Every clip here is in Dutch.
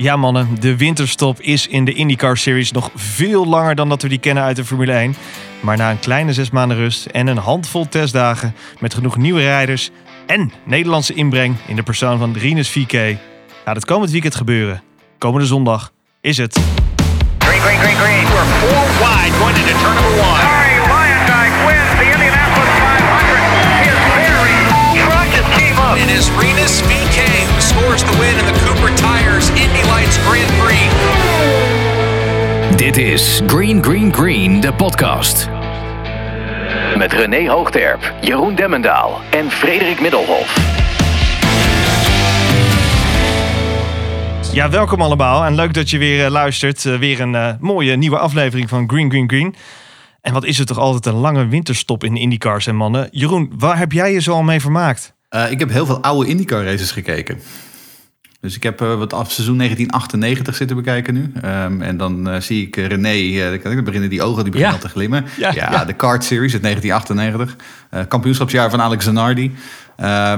Ja mannen, de winterstop is in de IndyCar Series nog veel langer dan dat we die kennen uit de Formule 1. Maar na een kleine zes maanden rust en een handvol testdagen met genoeg nieuwe rijders en Nederlandse inbreng in de persoon van Rinus VK gaat het komend weekend gebeuren. Komende zondag is het. Green, green, green, green. We're four wide going into turn number one. Harry Lyondike wins the Indianapolis 500. His very crushes came up. It is Renus VK who scores the win in the Dit is Green Green Green, de podcast. Met René Hoogterp, Jeroen Demmendaal en Frederik Middelhof. Ja, welkom allemaal en leuk dat je weer eh, luistert. Eh, weer een eh, mooie nieuwe aflevering van Green Green Green. En wat is het toch altijd een lange winterstop in IndyCars en mannen. Jeroen, waar heb jij je zo al mee vermaakt? Uh, ik heb heel veel oude IndyCar races gekeken. Dus ik heb uh, wat af seizoen 1998 zitten bekijken nu. Um, en dan uh, zie ik René, uh, dan beginnen die ogen die beginnen Ja. al te glimmen. Ja, Ja, ja. de Kart Series uit 1998. kampioenschapsjaar van Alex Zanardi.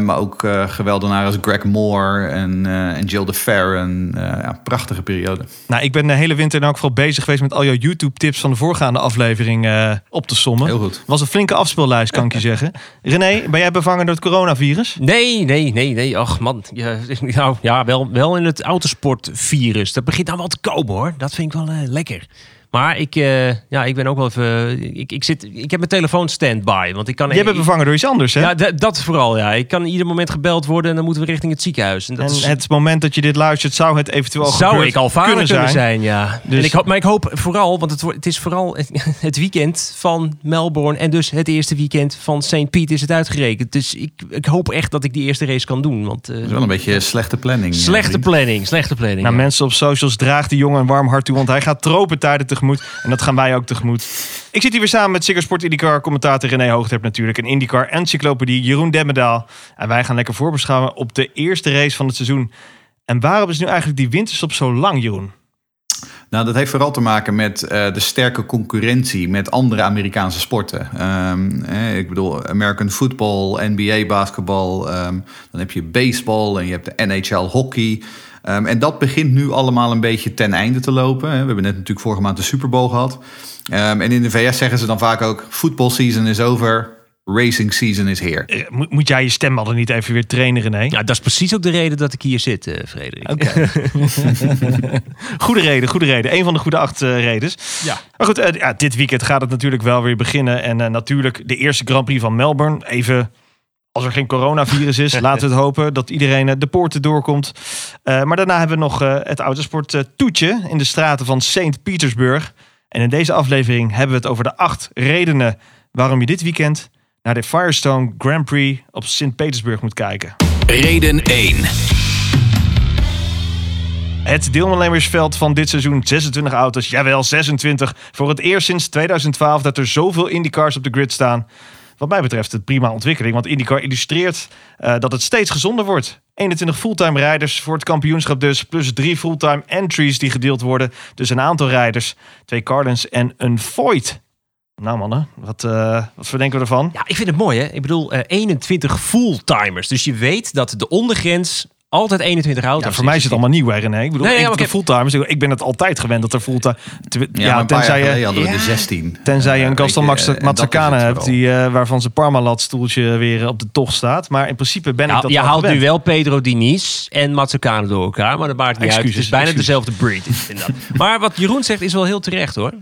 Maar ook geweldenaren als Greg Moore en, en Jill de Fair. En, ja, prachtige periode. Nou, ik ben de hele winter in elk geval bezig geweest met al jouw YouTube-tips van de voorgaande aflevering eh, op te sommen. Heel goed. Was een flinke afspeellijst, kan ik je zeggen. René, ben jij bevangen door het coronavirus? Nee, nee, nee, nee. Ach man, ja, nou, ja wel, wel in het autosportvirus. Dat begint nou wel te komen hoor. Dat vind ik wel eh, lekker. Maar ik, eh, ja, ik ben ook wel even. Ik, ik, zit, ik heb mijn telefoon standby. Want ik kan. Jij bent bevangen door iets anders, hè? Ja, dat vooral. Ja, ik kan ieder moment gebeld worden en dan moeten we richting het ziekenhuis. En dat en is, het moment dat je dit luistert, zou het eventueel zou ik al vader kunnen zijn, ja. Dus- En ik hoop, maar ik hoop vooral, want het, wordt- het is vooral het, het weekend van Melbourne en dus het eerste weekend van St. Piet is het uitgerekend. Dus ik, ik hoop echt dat ik die eerste race kan doen. Want eh, Dat is wel een beetje slechte planning. slechte vriend. planning, slechte planning. Nou, ja. mensen op socials, draag die jongen een warm hart toe, want hij gaat tropentijden En dat gaan wij ook tegemoet. Ik zit hier weer samen met Ziggo IndyCar commentator René Hoogterp natuurlijk. En IndyCar encyclopedie Jeroen Demmendaal. En wij gaan lekker voorbeschouwen op de eerste race van het seizoen. En waarom is nu eigenlijk die winterstop zo lang, Jeroen? Nou, dat heeft vooral te maken met eh, de sterke concurrentie met andere Amerikaanse sporten. Ehm, eh, ik bedoel, American football, NBA basketbal, ehm, dan heb je baseball en je hebt de NHL hockey. Ehm, en dat begint nu allemaal een beetje ten einde te lopen. hè. We hebben net natuurlijk vorige maand de Super Bowl gehad. Ehm, en in de VS zeggen ze dan vaak ook: football season is over, racing season is here. Eh, Moet, moet jij je stem al dan niet even weer trainen, René? Ja, dat is precies ook de reden dat ik hier zit, eh, Frederik. Oké. goede reden, goede reden. Een van de goede acht eh, redens. Ja. Maar goed, ja, dit weekend gaat het natuurlijk wel weer beginnen. En eh, natuurlijk de eerste Grand Prix van Melbourne. Even, als er geen coronavirus is, laten we het hopen dat iedereen eh, de poorten doorkomt. Eh, maar daarna hebben we nog eh, het autosport eh, toetje in de straten van St. Petersburg. En in deze aflevering hebben we het over de acht redenen waarom je dit weekend naar de Firestone Grand Prix op St. Petersburg moet kijken. Reden 1. Het deelnemersveld van dit seizoen, 26 auto's, jawel 26. Voor het eerst sinds 2012 dat er zoveel IndyCars op de grid staan. Wat mij betreft een prima ontwikkeling, want IndyCar illustreert eh, dat het steeds gezonder wordt. 21 fulltime rijders voor het kampioenschap dus, plus drie fulltime entries die gedeeld worden. Dus een aantal rijders, twee Cardens en een Void. Nou mannen, wat, eh, wat verdenken we ervan? Ja, ik vind het mooi hè. Ik bedoel, eh, 21 fulltimers. Dus je weet dat de ondergrens altijd 21 auto's Ja, voor mij is het allemaal nieuw, hè René? Ik bedoel, Nee, ja, ik de ik heb- fulltimers. Ik ben het altijd gewend dat er fulltime... Ja, Ja, maar een paar jaar tenzij je... hadden we Ja. de 16. Tenzij je een Gaston het hebt, die, eh, waarvan zijn Parmalat stoeltje weer op de tocht staat. Maar in principe ben ik dat je haalt gewend. nu wel Pedro Diniz en Mazzacane door elkaar, maar dat maakt niet uit. Het is bijna excuses. dezelfde breed. maar wat Jeroen zegt is wel heel terecht hoor.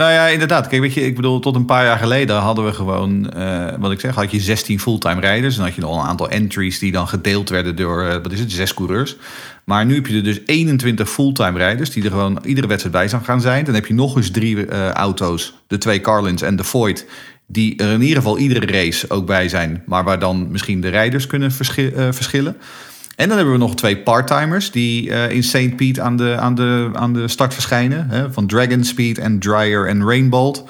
Nou ja, inderdaad. Kijk, weet je, ik bedoel, tot een paar jaar geleden hadden we gewoon, eh, wat ik zeg, had je 16 fulltime rijders. En had je nog een aantal entries die dan gedeeld werden door, eh, wat is het, zes coureurs. Maar nu heb je er dus 21 fulltime rijders die er gewoon iedere wedstrijd bij zijn gaan zijn. Dan heb je nog eens drie eh, auto's, de twee Carlins en de Void, die er in ieder geval iedere race ook bij zijn. Maar waar dan misschien de rijders kunnen verschi- verschillen. En dan hebben we nog twee parttimers die eh, in St. Pete aan de, aan, de, aan de start verschijnen. Hè, van Dragon Speed en Dryer en Rainbolt.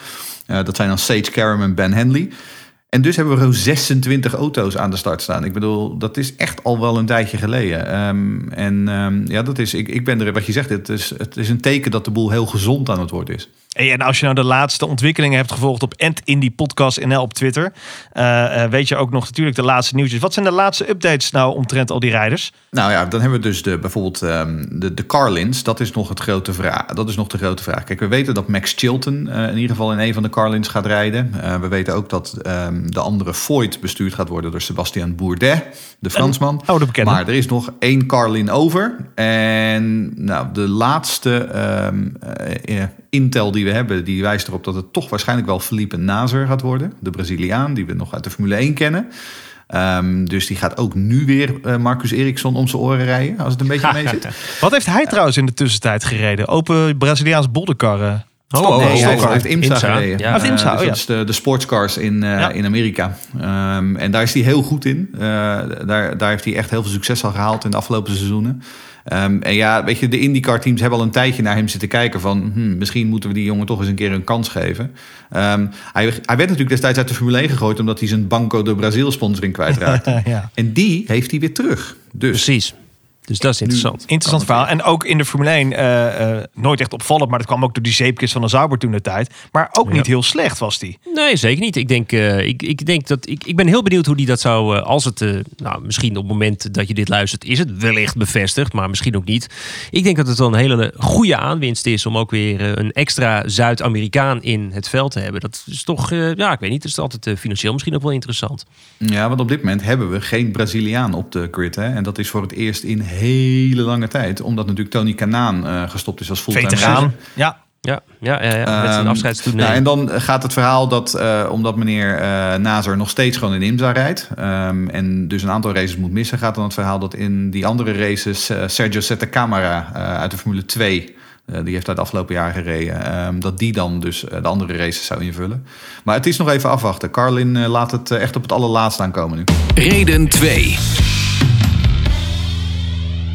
Eh, dat zijn dan Sage Karam en Ben Henley. En dus hebben we gewoon 26 auto's aan de start staan. Ik bedoel, dat is echt al wel een tijdje geleden. Ehm, en ehm, ja, dat is, ik, ik ben er, wat je zegt, het is, het is een teken dat de boel heel gezond aan het worden is. Hey, en als je nou de laatste ontwikkelingen hebt gevolgd op Indie Podcast NL op Twitter, eh, eh, weet je ook nog natuurlijk de laatste nieuwtjes. Wat zijn de laatste updates nou omtrent al die rijders? Nou ja, dan hebben we dus de, bijvoorbeeld ehm, de, de Carlins. Dat is nog het grote vraag. Dat is nog de grote vraag. Kijk, we weten dat Max Chilton eh, in ieder geval in een van de Carlins gaat rijden. We weten ook dat ehm, de andere Voigt bestuurd gaat worden door Sebastian Bourdet, de Fransman. oude bekende. Maar er is nog één Carlin over. En nou, de laatste ehm, eh, intel die we hebben, die wijst erop dat het toch waarschijnlijk wel Felipe Nazer gaat worden. De Braziliaan, die we nog uit de Formule 1 kennen. Ehm, dus die gaat ook nu weer eh, Marcus Eriksson om zijn oren rijden, als het een beetje mee zit. Wat heeft hij trouwens in de tussentijd gereden? Open Braziliaans bolderkarren. Oh, Nee, oh, hij oh, heeft, oh. hij heeft IMSA, IMSA, gereden. ja. IMSA, Eh, dus oh ja. dat is de, de sportscars in, eh, Ja. in Amerika. Ehm, en daar is hij heel goed in. Daar, daar heeft hij echt heel veel succes al gehaald in de afgelopen seizoenen. Ehm, en ja, weet je, de IndyCar teams hebben al een tijdje naar hem zitten kijken van... Hmm, misschien moeten we die jongen toch eens een keer een kans geven. Ehm, hij, hij werd natuurlijk destijds uit de Formule 1 gegooid... omdat hij zijn Banco de Brazil sponsoring kwijtraakte. ja. en die heeft hij weer terug. Dus Precies. Dus dat is interessant. Interessant verhaal. En ook in de Formule 1 eh, eh, nooit echt opvallend, maar dat kwam ook door die zeepkist van de Sauber toen de tijd. Maar ook niet heel slecht was die. Nee, zeker niet. Ik denk, eh, ik, ik denk dat ik, ik ben heel benieuwd hoe die dat zou. als het, eh, nou, misschien op het moment dat je dit luistert, is het wellicht bevestigd, maar misschien ook niet. Ik denk dat het wel een hele goede aanwinst is om ook weer een extra Zuid-Amerikaan in het veld te hebben. Dat is toch, eh, ja, ik weet niet, dat is altijd financieel misschien ook wel interessant. Ja, want op dit moment hebben we geen Braziliaan op de grid. Hè? En dat is voor het eerst in hele lange tijd. Omdat natuurlijk Tony Kanaan eh, gestopt is als fulltime Veteraan. Ja. Ja, ja, ja, ja met zijn afscheidstoernooi. nou, en dan gaat het verhaal dat, eh, omdat meneer eh Nazer nog steeds gewoon in IMSA rijdt... ehm, en dus een aantal races moet missen... gaat dan het verhaal dat in die andere races eh, Sergio Sette Camara eh, uit de Formule 2... eh, die heeft uit de afgelopen jaar gereden. ehm, dat die dan dus de andere races zou invullen. Maar het is nog even afwachten. Carlin laat het echt op het allerlaatste aankomen nu. Reden 2.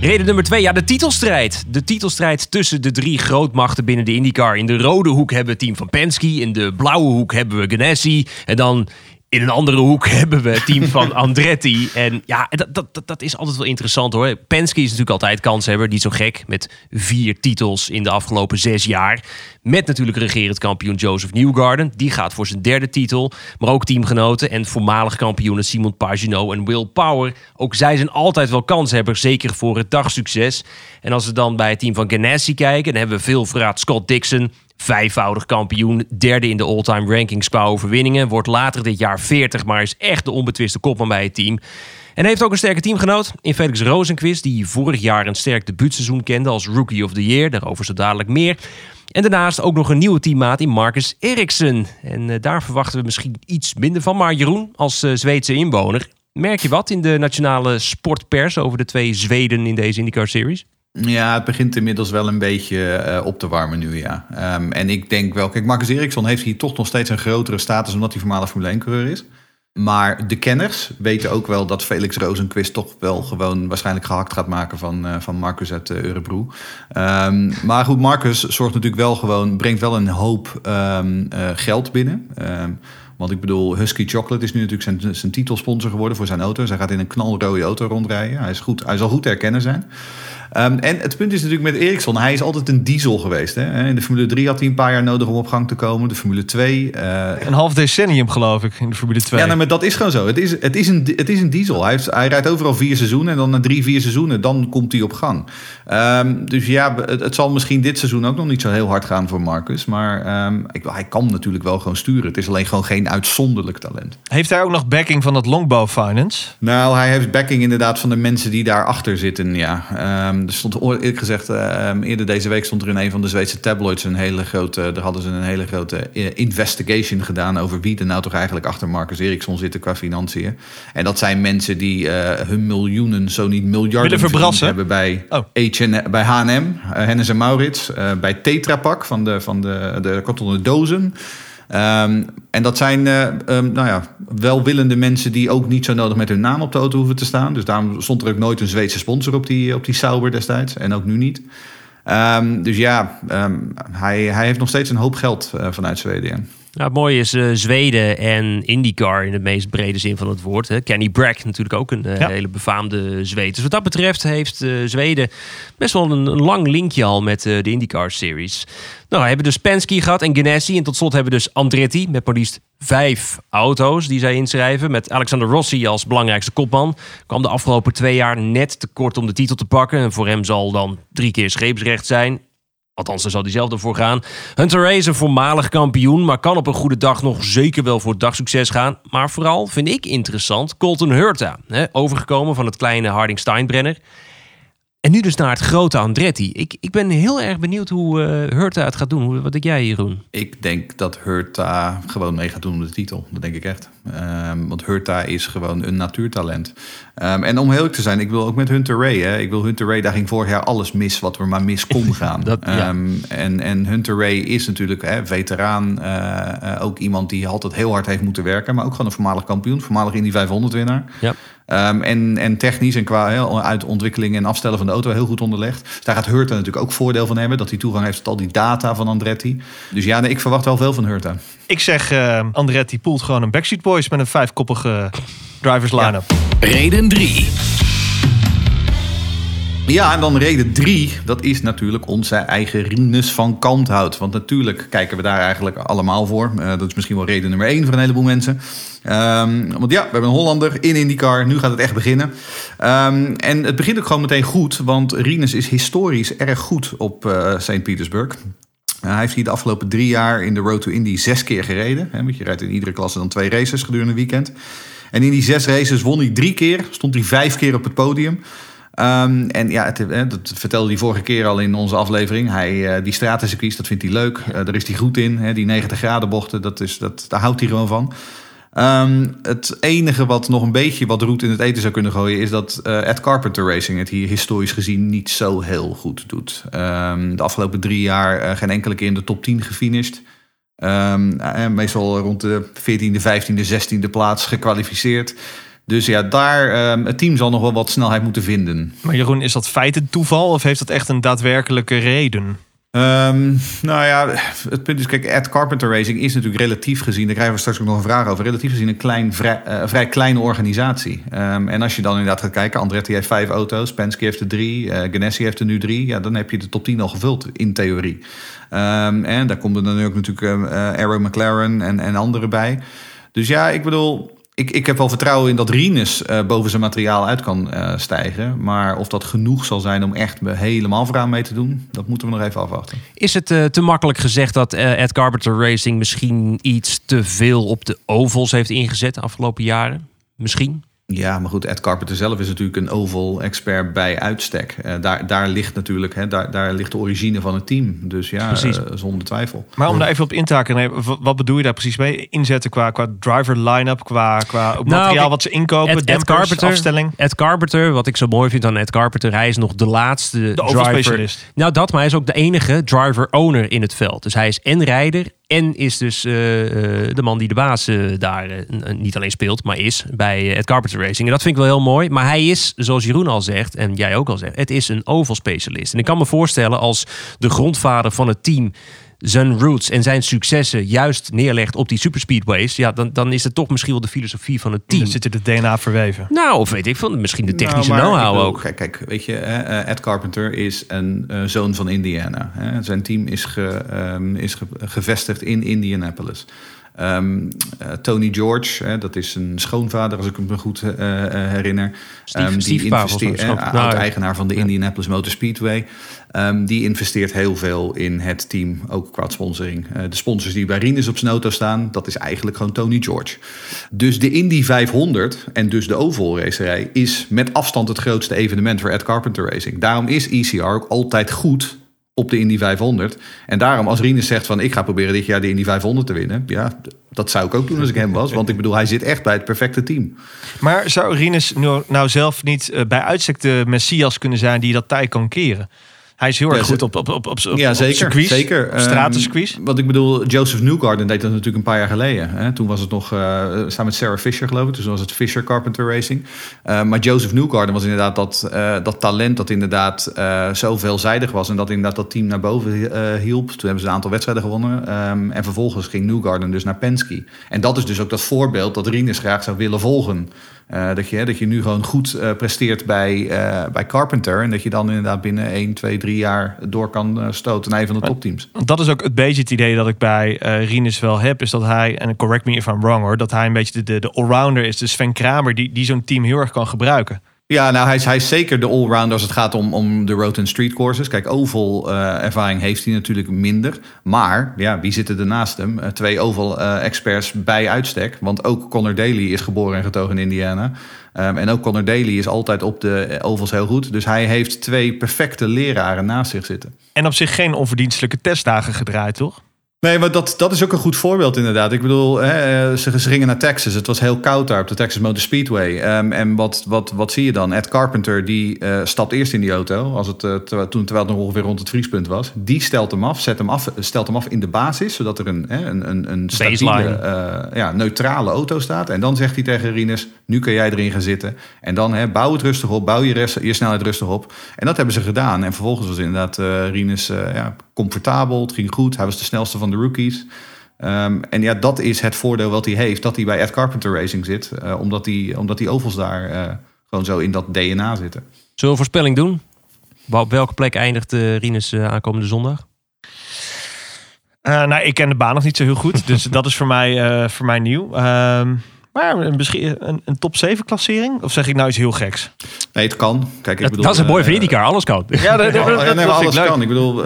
Reden nummer twee, ja, de titelstrijd. De titelstrijd tussen de drie grootmachten binnen de IndyCar. In de rode hoek hebben we het team van Penske. In de blauwe hoek hebben we Ganassi. En dan in een andere hoek hebben we het team van Andretti. En ja, dat, dat, dat, is altijd wel interessant hoor. Penske is natuurlijk altijd kanshebber. Niet zo gek. Met vier titels in de afgelopen zes jaar. Met natuurlijk regerend kampioen Joseph Newgarden. Die gaat voor zijn derde titel. Maar ook teamgenoten en voormalig kampioenen Simon Pagenaud en Will Power. Ook zij zijn altijd wel kanshebbers. Zeker voor het dagsucces. En als we dan bij het team van Ganassi kijken. Dan hebben we veel verraad Scott Dixon. Vijfvoudig kampioen, derde in de all-time rankings qua overwinningen. Wordt later dit jaar 40, maar is echt de onbetwiste kopman bij het team. En heeft ook een sterke teamgenoot in Felix Rosenquist, die vorig jaar een sterk debuutseizoen kende als Rookie of the Year. Daarover zo dadelijk meer. En daarnaast ook nog een nieuwe teammaat in Marcus Eriksson. En eh, daar verwachten we misschien iets minder van. Maar Jeroen, als eh, Zweedse inwoner, merk je wat in de nationale sportpers over de twee Zweden in deze IndyCar Series? Ja, het begint inmiddels wel een beetje eh, op te warmen nu, ja. Ehm, en ik denk wel, kijk, Marcus Eriksson heeft hier toch nog steeds een grotere status omdat hij voormalig Formule 1-coureur is. Maar de kenners weten ook wel dat Felix Rosenquist toch wel gewoon waarschijnlijk gehakt gaat maken van, eh, van Marcus uit uh, Örebro. Ehm, maar goed, Marcus zorgt natuurlijk wel gewoon, brengt wel een hoop ehm, eh, geld binnen. Want ik bedoel, Husky Chocolate is nu natuurlijk zijn, zijn titelsponsor geworden voor zijn auto's. Hij gaat in een knalrode auto rondrijden. Hij, is goed, hij zal goed te herkennen zijn. Um, en het punt is natuurlijk met Ericsson, hij is altijd een diesel geweest. Hè? In de Formule 3 had hij een paar jaar nodig om op gang te komen. De Formule 2. Uh, Een half decennium geloof ik in de Formule 2. ja, nou, maar dat is gewoon zo. Het is, het is, een, het is een diesel. Hij, heeft, hij rijdt overal vier seizoenen en dan na drie, vier seizoenen, dan komt hij op gang. Um, dus ja, het, het, zal misschien dit seizoen ook nog niet zo heel hard gaan voor Marcus. Maar um, ik, hij kan natuurlijk wel gewoon sturen. Het is alleen gewoon geen uitzonderlijk talent. Heeft hij ook nog backing van het Longbow Finance? Nou, hij heeft backing inderdaad van de mensen die daarachter zitten, ja. Er stond eerlijk gezegd, uh, eerder deze week stond er in een van de Zweedse tabloids een hele grote, daar hadden ze een hele grote uh, investigation gedaan over wie er nou toch eigenlijk achter Marcus Eriksson zitten qua financiën. En dat zijn mensen die uh, hun miljoenen, zo niet miljarden hebben bij, oh. H&M, bij H&M, Hennes en Maurits, eh, bij Tetra Pak van de, van de, de kartonnen dozen. Um, en dat zijn uh, um, nou ja, welwillende mensen die ook niet zo nodig met hun naam op de auto hoeven te staan. Dus daarom stond er ook nooit een Zweedse sponsor op die, op die Sauber destijds. En ook nu niet. Um, dus ja, hij, hij heeft nog steeds een hoop geld uh, vanuit Zweden. Nou, het mooie is eh, Zweden en IndyCar in de meest brede zin van het woord. Hè. Kenny Bragg natuurlijk ook een eh, Ja. hele befaamde Zweed. Dus wat dat betreft heeft eh, Zweden best wel een, een lang linkje al met de IndyCar Series. Nou, we hebben dus Penske gehad en Ganassi. En tot slot hebben we dus Andretti met maar liefst vijf auto's die zij inschrijven. Met Alexander Rossi als belangrijkste kopman. Kwam de afgelopen twee jaar net te kort om de titel te pakken. En voor hem zal dan drie keer scheepsrecht zijn. Althans, daar zal hij zelf ervoor gaan. Hunter Ray is een voormalig kampioen, maar kan op een goede dag nog zeker wel voor dagsucces gaan. Maar vooral vind ik interessant Colton Hurta, overgekomen van het kleine Harding Steinbrenner. En nu dus naar het grote Andretti. Ik, ik ben heel erg benieuwd hoe eh Hurta het gaat doen. Hoe- Wat denk jij, Jeroen? Ik denk dat Hurta gewoon mee gaat doen om de titel. Dat denk ik echt. Ehm, want Hurta is gewoon een natuurtalent. Ehm, en om heel te zijn, ik wil ook met Hunter Ray. Hè, ik wil Hunter Ray, daar ging vorig jaar alles mis wat er maar mis kon gaan. Dat- ja. Ehm, en, en Hunter Ray is natuurlijk hè, veteraan. eh, eh, ook iemand die altijd heel hard heeft moeten werken. Maar ook gewoon een voormalig kampioen. Voormalig Indy 500 winnaar. Ja. Ehm, en, en technisch en qua uit ontwikkeling en afstellen van de auto heel goed onderlegd. Dus daar gaat Hurta natuurlijk ook voordeel van hebben. Dat hij toegang heeft tot al die data van Andretti. Dus ja, nee, ik verwacht wel veel van Hurta. Ik zeg, eh Andretti poelt gewoon een Backstreet Boys met een vijfkoppige drivers line-up. Reden 3. Ja, en dan reden drie, dat is natuurlijk onze eigen Rinus van Kanthout. Want natuurlijk kijken we daar eigenlijk allemaal voor. Eh, dat is misschien wel reden nummer één voor een heleboel mensen. Ehm, want ja, we hebben een Hollander in IndyCar. Nu gaat het echt beginnen. Ehm, en het begint ook gewoon meteen goed. Want Rinus is historisch erg goed op eh St. Petersburg. Uh, hij heeft hier de afgelopen drie jaar in de Road to Indy zes keer gereden. Want je rijdt in iedere klasse dan twee races gedurende een weekend. En in die zes races won hij drie keer. Stond hij vijf keer op het podium. Ehm, en ja, het, dat vertelde hij vorige keer al in onze aflevering. Hij, eh, die stratencircuits, dat vindt hij leuk. Eh, daar is hij goed in. Hè, die 90 graden bochten, dat is, dat, daar houdt hij gewoon van. Ehm, het enige wat nog een beetje wat roet in het eten zou kunnen gooien... is dat eh, Ed Carpenter Racing het hier historisch gezien niet zo heel goed doet. Ehm, de afgelopen drie jaar geen enkele keer in de top 10 gefinished. Eh, meestal rond de 14e, 15e, 16e plaats gekwalificeerd. Dus ja, daar, ehm, het team zal nog wel wat snelheid moeten vinden. Maar Jeroen, is dat feit een toeval of heeft dat echt een daadwerkelijke reden? Ehm, nou ja, het punt is, kijk, Ed Carpenter Racing is natuurlijk relatief gezien, daar krijgen we straks ook nog een vraag over, relatief gezien een klein, vrij, eh, vrij kleine organisatie. Ehm, en als je dan inderdaad gaat kijken, Andretti heeft vijf auto's, Penske heeft er drie, eh Ganassi heeft er nu drie, ja, dan heb je de top 10 al gevuld, in theorie. En daar komt er dan ook natuurlijk eh Arrow McLaren en, en anderen bij. Dus ja, ik bedoel, ik, ik heb wel vertrouwen in dat Rinus eh, boven zijn materiaal uit kan eh, stijgen. Maar of dat genoeg zal zijn om echt helemaal vooraan mee te doen, dat moeten we nog even afwachten. Is het eh, te makkelijk gezegd dat Ed Carpenter Racing misschien iets te veel op de ovals heeft ingezet de afgelopen jaren? Misschien. Ja, maar goed, Ed Carpenter zelf is natuurlijk een oval-expert bij uitstek. Eh, daar, daar ligt natuurlijk hè, daar, daar ligt de origine van het team. Dus ja, Precies. eh, zonder twijfel. Maar om daar even op in te haken, wat bedoel je daar precies mee? Inzetten qua, qua driver line-up, qua, qua Nou, materiaal wat ze inkopen, Ed, Ed Carpenter, afstelling. Ed Carpenter, wat ik zo mooi vind aan Ed Carpenter, hij is nog de laatste De driver. Nou, dat, maar hij is ook de enige driver-owner in het veld. Dus hij is en rijder en is dus eh, eh, de man die de baas eh, daar niet alleen speelt, maar is bij Ed Carpenter Racing. En dat vind ik wel heel mooi. Maar hij is, zoals Jeroen al zegt, en jij ook al zegt, het is een oval specialist. En ik kan me voorstellen als de grondvader van het team zijn roots en zijn successen juist neerlegt op die superspeedways, ja, dan, dan is het toch misschien wel de filosofie van het team. Dan zit er de DNA verweven. Nou, of weet ik veel, misschien de technische Nou, maar ik know-how ook. Kijk, kijk weet je, hè, eh, Ed Carpenter is een eh, zoon van Indiana. Hè. Zijn team is, ge, ehm, is ge- gevestigd in Indianapolis. Ehm, eh, Tony George, hè, dat is een schoonvader, als ik me goed eh, eh, herinner. Stief- Ehm, was investeert- eh, nou, oud-eigenaar van de. Indianapolis Motor Speedway. Ehm, die investeert heel veel in het team, ook qua sponsoring. De sponsors die bij Rinus op zijn auto staan, dat is eigenlijk gewoon Tony George. Dus de Indy 500 en dus de oval racerij is met afstand het grootste evenement voor Ed Carpenter Racing. Daarom is ECR ook altijd goed op de Indy 500. En daarom als Rinus zegt van ik ga proberen dit jaar de Indy 500 te winnen. Ja, dat zou ik ook doen als ik hem was. Want ik bedoel, hij zit echt bij het perfecte team. Maar zou Rinus nou, nou zelf niet eh, bij uitstek de Messias kunnen zijn die dat tij kan keren? Hij is heel erg Ja, goed op, op, op, op, op Ja, op zeker. circuits, zeker. op stratencircuits. Ehm, wat ik bedoel, Joseph Newgarden deed dat natuurlijk een paar jaar geleden. Hè? Toen was het nog eh, samen met Sarah Fisher, geloof ik. Dus toen was het Fisher Carpenter Racing. Eh, maar Joseph Newgarden was inderdaad dat, eh, dat talent dat inderdaad eh, zo veelzijdig was. En dat inderdaad dat team naar boven hielp. Toen hebben ze een aantal wedstrijden gewonnen. Ehm, en vervolgens ging Newgarden dus naar Penske. En dat is dus ook dat voorbeeld dat Rinus graag zou willen volgen. Eh, dat, je, dat je nu gewoon goed eh, presteert bij, eh, bij Carpenter. En dat je dan inderdaad binnen 1, 2, 3 jaar door kan stoten naar een van de topteams. Dat is ook het beetje het idee dat ik bij Rinus wel heb. Is dat hij, en correct me if I'm wrong hoor, dat hij een beetje de, de, de allrounder is. De Sven Kramer die, die zo'n team heel erg kan gebruiken. Ja, nou, hij is, hij is zeker de allrounder als het gaat om, om de road and street courses. Kijk, oval eh, ervaring heeft hij natuurlijk minder. Maar, ja, wie zitten er naast hem? Eh, twee oval eh, experts bij uitstek. Want ook Connor Daly is geboren en getogen in Indiana. Ehm, en ook Connor Daly is altijd op de ovals heel goed. Dus hij heeft twee perfecte leraren naast zich zitten. En op zich geen onverdienstelijke testdagen gedraaid, toch? Nee, maar dat, dat is ook een goed voorbeeld inderdaad. Ik bedoel, hè, eh, ze, ze gingen naar Texas. Het was heel koud daar op de Texas Motor Speedway. Ehm, en wat, wat, wat zie je dan? Ed Carpenter die eh, stapt eerst in die auto. Als het, eh, terwijl, toen, terwijl het nog ongeveer rond het vriespunt was. Die stelt hem af, zet hem af, stelt hem af in de basis. Zodat er een, hè, een, een, een stabiele, eh, ja, neutrale auto staat. En dan zegt hij tegen Rinus, nu kun jij erin gaan zitten. En dan hè, bouw het rustig op, bouw je, rest, je snelheid rustig op. En dat hebben ze gedaan. En vervolgens was inderdaad Rinus ja, comfortabel. Het ging goed. Hij was de snelste van de rookies. Ehm, en ja, dat is het voordeel wat hij heeft. Dat hij bij Ed Carpenter Racing zit. eh, omdat, die, omdat die ovals daar eh, gewoon zo in dat DNA zitten. Zullen we een voorspelling doen? Op welke plek eindigt uh, Rinus eh, aankomende zondag? Eh, nou, ik ken de baan nog niet zo heel goed. dus dat is voor mij, eh, voor mij nieuw. Ehm, maar misschien een, een top 7 klassering? Of zeg ik nou iets heel geks? Nee, het kan. Kijk, ik Dat, bedoel, dat is een mooi eh, IndyCar, alles kan. Ja, dat, Ja, dat, dat, nee, alles kan. Ik bedoel, eh,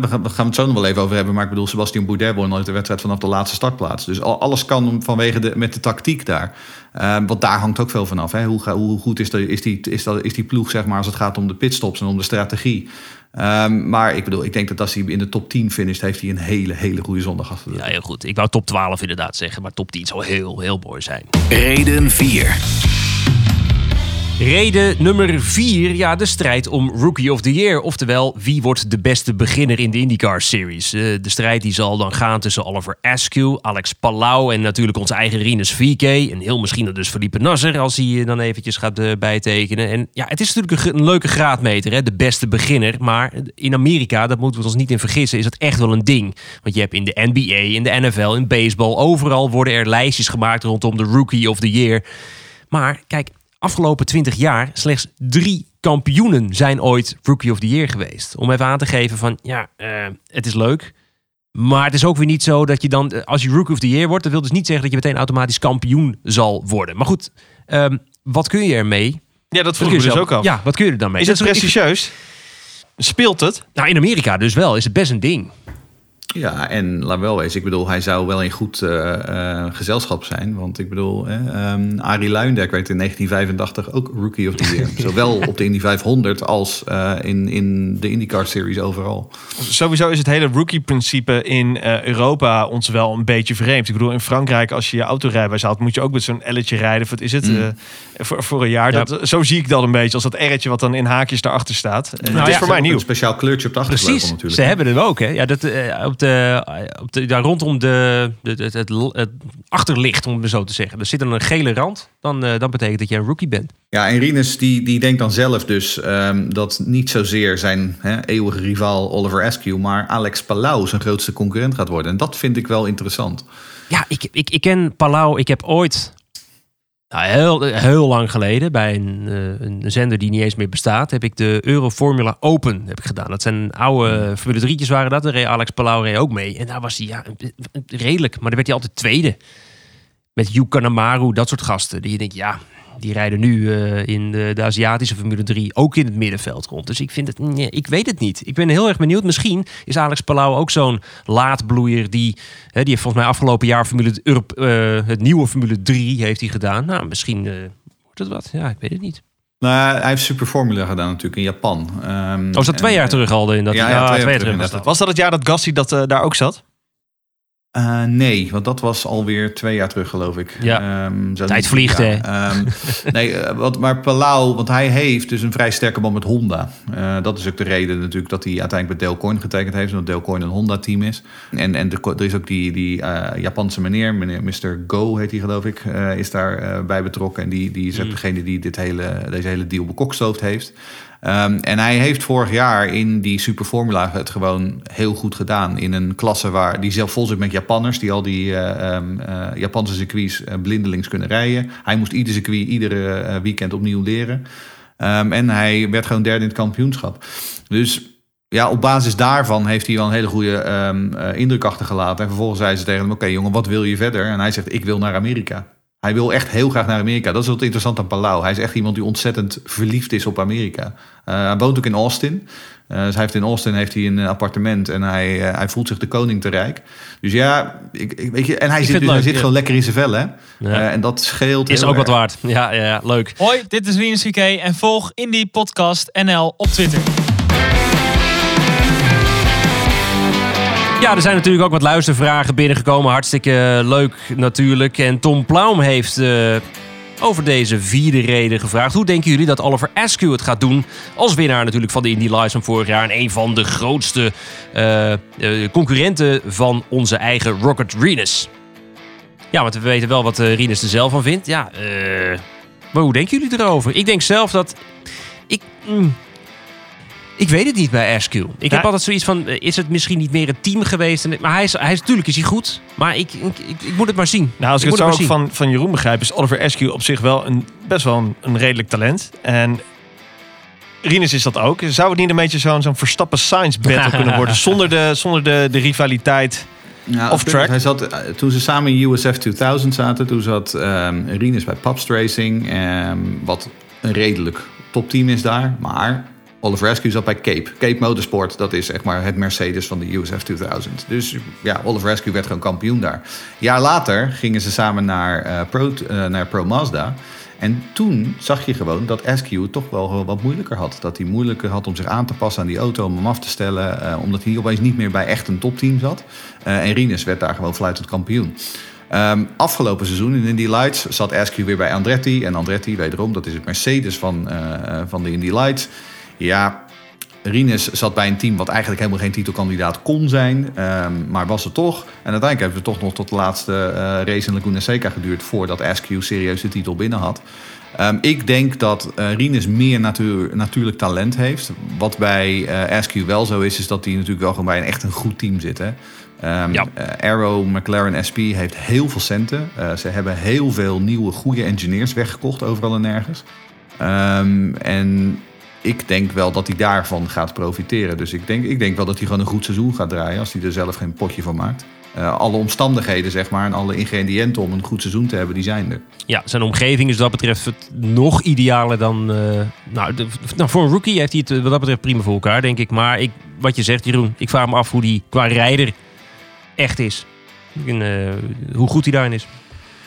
we, gaan, we gaan het zo nog wel even over hebben. Maar ik bedoel, Sebastian Bourdais won nooit de wedstrijd vanaf de laatste startplaats. Dus al- alles kan vanwege de, met de tactiek daar. Eh, want daar hangt ook veel van af. Hè? Hoe, ga- hoe goed is, de, is, die, is, dat, is die ploeg, zeg maar, als het gaat om de pitstops en om de strategie. Ehm, maar ik bedoel, ik denk dat als hij in de top 10 finisht, heeft hij een hele, hele goede zondag achter de rug. Ja, heel goed. Ik wou top 12 inderdaad zeggen, maar top 10 zou heel, heel mooi zijn. Reden 4. Reden nummer 4, ja, de strijd om Rookie of the Year. Oftewel, wie wordt de beste beginner in de IndyCar Series? Eh, de strijd die zal dan gaan tussen Oliver Askew, Alex Palau en natuurlijk onze eigen Rinus VK. En heel misschien dus Felipe Nasser als hij eh, dan eventjes gaat eh, bijtekenen. En ja, het is natuurlijk een, een leuke graadmeter, hè, de beste beginner. Maar in Amerika, dat moeten we ons niet in vergissen, is dat echt wel een ding. Want je hebt in de NBA, in de NFL, in baseball, overal worden er lijstjes gemaakt rondom de Rookie of the Year. Maar kijk, afgelopen 20 jaar slechts drie kampioenen zijn ooit Rookie of the Year geweest. Om even aan te geven van, ja, eh, het is leuk. Maar het is ook weer niet zo dat je dan, eh, als je Rookie of the Year wordt, dat wil dus niet zeggen dat je meteen automatisch kampioen zal worden. Maar goed, ehm, wat kun je ermee? Ja, dat vroeg ik je dus zelf- ook af. Ja, wat kun je er dan mee? Is het prestigieus? Speelt het? Nou, in Amerika dus wel. Is het best een ding. Ja, en laat wel wezen, ik bedoel, hij zou wel in goed eh, eh, gezelschap zijn. Want ik bedoel, hè, ehm, Arie Luindijk werd in 1985 ook Rookie of the Year. Zowel op de Indy 500 als eh, in, in de IndyCar Series overal. Sowieso is het hele rookie-principe in eh, Europa ons wel een beetje vreemd. Ik bedoel, in Frankrijk, als je je autorijbewijs haalt, moet je ook met zo'n elletje rijden. Of Wat is het? Mm. eh, voor, voor een jaar. Ja. Dat, zo zie ik dat een beetje, als dat R'tje wat dan in haakjes daarachter staat. Eh, Nou het is ja, voor mij nieuw. Een speciaal kleurtje op de Precies, natuurlijk. ze hebben hem ook. Hè? Ja, dat, eh, op de, op de, daar rondom de, de, het, het, het achterlicht, om het zo te zeggen. Er zit dan een gele rand, dan, eh, dan betekent dat je een rookie bent. Ja, en Rinus die, die denkt dan zelf dus ehm, dat niet zozeer zijn hè, eeuwige rivaal Oliver Askew, maar Alex Palau zijn grootste concurrent gaat worden. En dat vind ik wel interessant. Ja, ik, ik, ik ken Palau. Ik heb ooit, nou, heel, heel lang geleden, bij een, eh, een zender die niet eens meer bestaat, heb ik de Euro Formula Open heb ik gedaan. Dat zijn oude Formule 3'tjes waren dat. Daar reed Alex Palau ook mee. En daar was hij ja, redelijk, maar dan werd hij altijd tweede. Met Yu Kanemaru, dat soort gasten. Die je denkt, ja, die rijden nu eh, in de, de Aziatische Formule 3 ook in het middenveld rond. Dus ik vind het, nee, ik weet het niet. Ik ben heel erg benieuwd. Misschien is Alex Palau ook zo'n laadbloeier die, hè, die heeft volgens mij afgelopen jaar Formule, Europe, eh, het nieuwe Formule 3 heeft hij gedaan. Nou, misschien eh, wordt het wat. Ja, ik weet het niet. Nou, hij heeft Super Formula gedaan natuurlijk in Japan. Ehm, Oh, is dat twee en, jaar terug al? In dat, Ja, ja, ja, twee jaar terug was dat. Was dat het jaar dat Gassi dat, daar ook zat? Eh, nee, want dat was alweer twee jaar terug, geloof ik. Ja. Zo Tijd vliegt, hè? ehm, nee, eh, wat, maar Palau, want hij heeft dus een vrij sterke band met Honda. Eh, dat is ook de reden natuurlijk dat hij uiteindelijk bij Dale Coyne getekend heeft. Omdat Dale Coyne een Honda-team is. En, en de, er is ook die, die Japanse meneer, meneer Mr. Go heet hij geloof ik, is daar eh, bij betrokken. En die, die is ook degene die dit hele, deze hele deal bekokstoofd heeft. Ehm, en hij heeft vorig jaar in die Super Formula het gewoon heel goed gedaan. In een klasse waar die zelf vol zit met Japanners. Die al die eh, ehm, eh, Japanse circuits eh, blindelings kunnen rijden. Hij moest ieder circuit iedere weekend opnieuw leren. Ehm, en hij werd gewoon derde in het kampioenschap. Dus ja, op basis daarvan heeft hij wel een hele goede indruk achtergelaten. En vervolgens zei ze tegen hem: Oké, jongen, wat wil je verder? En hij zegt: Ik wil naar Amerika. Hij wil echt heel graag naar Amerika. Dat is wat interessant aan Palau. Hij is echt iemand die ontzettend verliefd is op Amerika. Eh, hij woont ook in Austin. Eh, dus hij heeft in Austin heeft hij een appartement en hij, eh, hij voelt zich de koning te rijk. Dus ja, ik, ik, weet je, en hij Ik zit, dus, hij zit ja. gewoon lekker in zijn vel, hè? Ja. Eh, en dat scheelt. Is heel ook wat waard. Ja, ja, ja, leuk. Hoi, dit is VK en volg Indie Podcast NL op Twitter. Ja, er zijn natuurlijk ook wat luistervragen binnengekomen. Hartstikke leuk natuurlijk. En Tom Plaum heeft eh, over deze vierde reden gevraagd. Hoe denken jullie dat Oliver Askew het gaat doen? Als winnaar natuurlijk van de Indy Lights van vorig jaar. En een van de grootste eh, eh, concurrenten van onze eigen Rocket Renus. Ja, want we weten wel wat Renus er zelf van vindt. Ja, maar hoe denken jullie erover? Ik denk zelf dat... Ik, mm, ik weet het niet bij Askew. Ik heb altijd zoiets van, eh, is het misschien niet meer een team geweest? En- Maar hij is, hij is, natuurlijk is hij goed. Maar ik, ik, ik, ik moet het maar zien. Nou, als ik, het zo van, van Jeroen begrijp, is Oliver Askew op zich wel een, best wel een, een redelijk talent. En Rinus is dat ook. Zou het niet een beetje zo'n zo'n Verstappen Science battle kunnen worden? Zonder de, zonder de, de rivaliteit. Ja, Off track. Hij zat, eh, toen ze samen in USF 2000 zaten, toen zat ehm Rinus bij Pabst Racing, ehm, wat een redelijk topteam is daar. Maar Oliver Askew zat bij Cape. Cape Motorsport, dat is zeg maar het Mercedes van de USF 2000. Dus ja, Oliver Askew werd gewoon kampioen daar. Een jaar later gingen ze samen naar, eh, Pro, eh, naar Pro Mazda. En toen zag je gewoon dat Askew toch wel wat moeilijker had. Dat hij moeilijker had om zich aan te passen aan die auto, om hem af te stellen. eh, omdat hij opeens niet meer bij echt een topteam zat. En Rinus werd daar gewoon fluitend kampioen. Ehm, afgelopen seizoen in Indy Lights zat Askew weer bij Andretti. En Andretti, wederom, dat is het Mercedes van, van de Indy Lights. Ja, Rinus zat bij een team wat eigenlijk helemaal geen titelkandidaat kon zijn. ehm, maar was het toch. En uiteindelijk hebben we toch nog tot de laatste eh, race in Laguna Seca geduurd... voordat Askew serieus de titel binnen had. Ehm, ik denk dat eh Rinus meer natuur, natuurlijk talent heeft. Wat bij eh Askew wel zo is, is dat hij natuurlijk wel gewoon bij een echt een goed team zit. Hè? Ehm, Ja. eh, Arrow McLaren SP heeft heel veel centen. Ze hebben heel veel nieuwe goede engineers weggekocht overal en nergens. En ik denk wel dat hij daarvan gaat profiteren. Dus ik denk, ik denk wel dat hij gewoon een goed seizoen gaat draaien als hij er zelf geen potje van maakt. Eh, alle omstandigheden, zeg maar, en alle ingrediënten om een goed seizoen te hebben, die zijn er. Ja, zijn omgeving is wat dat betreft nog idealer dan... eh, nou, de- nou, voor een rookie heeft hij het eh, wat dat betreft prima voor elkaar, denk ik. Maar ik, wat je zegt, Jeroen, ik vraag me af hoe die qua rijder echt is. En, hoe goed hij daarin is.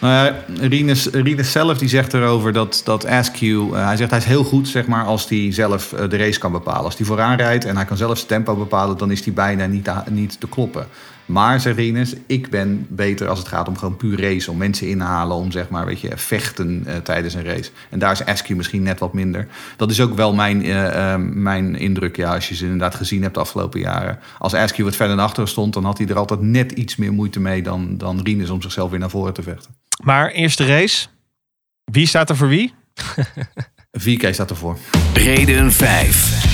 Nou ja, Rinus, Rinus zelf die zegt erover dat, dat Askew... eh, hij zegt hij is heel goed zeg maar, als hij zelf eh, de race kan bepalen. Als hij vooraan rijdt en hij kan zelf zijn tempo bepalen... dan is hij bijna niet te, niet te kloppen. Maar, zegt Rinus, ik ben beter als het gaat om gewoon puur race. Om mensen inhalen, om zeg maar, weet je, vechten eh, tijdens een race. En daar is Askew misschien net wat minder. Dat is ook wel mijn, mijn indruk, ja, als je ze inderdaad gezien hebt de afgelopen jaren. Als Askew wat verder naar achteren stond... dan had hij er altijd net iets meer moeite mee dan, dan Rinus... om zichzelf weer naar voren te vechten. Maar eerste race. Wie staat er voor wie? 4K staat ervoor. Reden 5.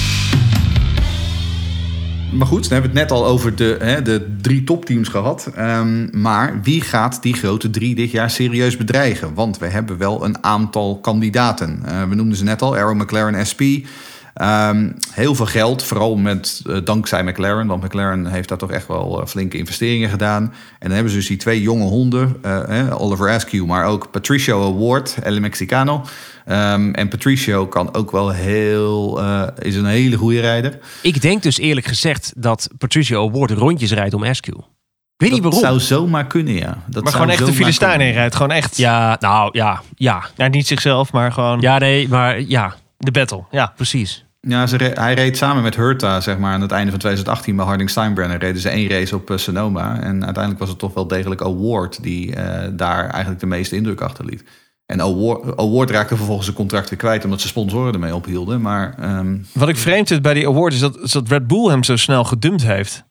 Maar goed, dan hebben we het net al over de, hè, de drie topteams gehad. Ehm, maar wie gaat die grote drie dit jaar serieus bedreigen? Want we hebben wel een aantal kandidaten. Eh, we noemden ze net al, Arrow McLaren SP. Ehm, heel veel geld, vooral met, eh, dankzij McLaren. Want McLaren heeft daar toch echt wel eh, flinke investeringen gedaan. En dan hebben ze dus die twee jonge honden. eh, hè, Oliver Askew, maar ook Patricio Award, El Mexicano. Ehm, en Patricio kan ook wel heel... eh, is een hele goede rijder. Ik denk dus eerlijk gezegd dat Patricio Award rondjes rijdt om Askew. Ik weet niet Dat waarom. zou zomaar kunnen, ja. Dat Maar gewoon echt de Filistijn in rijdt. Gewoon echt. Ja, nou ja, ja. Nou, niet zichzelf, maar gewoon Ja, nee, maar ja, de battle. Ja. precies. Ja, ze hij reed samen met Hurta, zeg maar, aan het einde van 2018 bij Harding Steinbrenner. Reden ze één race op eh, Sonoma. En uiteindelijk was het toch wel degelijk Award die eh, daar eigenlijk de meeste indruk achter liet. En Award, Award raakte vervolgens zijn contract kwijt omdat ze sponsoren ermee ophielden. Maar ehm, Wat ik vreemd vind bij die award is dat, is dat Red Bull hem zo snel gedumpt heeft.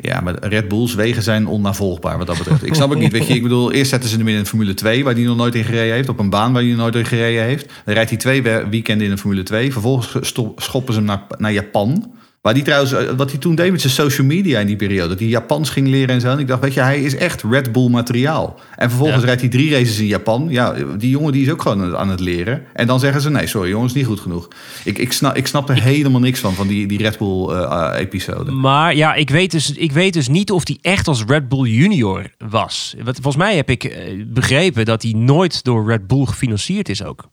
Ja, maar Red Bulls wegen zijn onnavolgbaar wat dat betreft. Ik snap het niet. Weet je, ik bedoel, eerst zetten ze hem in een Formule 2 waar hij nog nooit in gereden heeft. Op een baan waar hij nog nooit in gereden heeft. Dan rijdt hij twee we- weekenden in een Formule 2. Vervolgens schoppen ze hem naar, naar Japan. Waar die trouwens, eh, wat hij toen deed met zijn social media in die periode. Dat hij Japans ging leren en zo. En ik dacht, weet je, hij is echt Red Bull materiaal. En vervolgens Ja. rijdt hij drie races in Japan. Ja, die jongen die is ook gewoon aan het leren. En dan zeggen ze, nee, sorry jongens, niet goed genoeg. Ik, ik, snap, ik snap er helemaal niks van, van die, die Red Bull eh, eh, episode. Maar ja, ik weet, dus, ik weet dus niet of hij echt als Red Bull Junior was. Want volgens mij heb ik begrepen dat hij nooit door Red Bull gefinancierd is ook.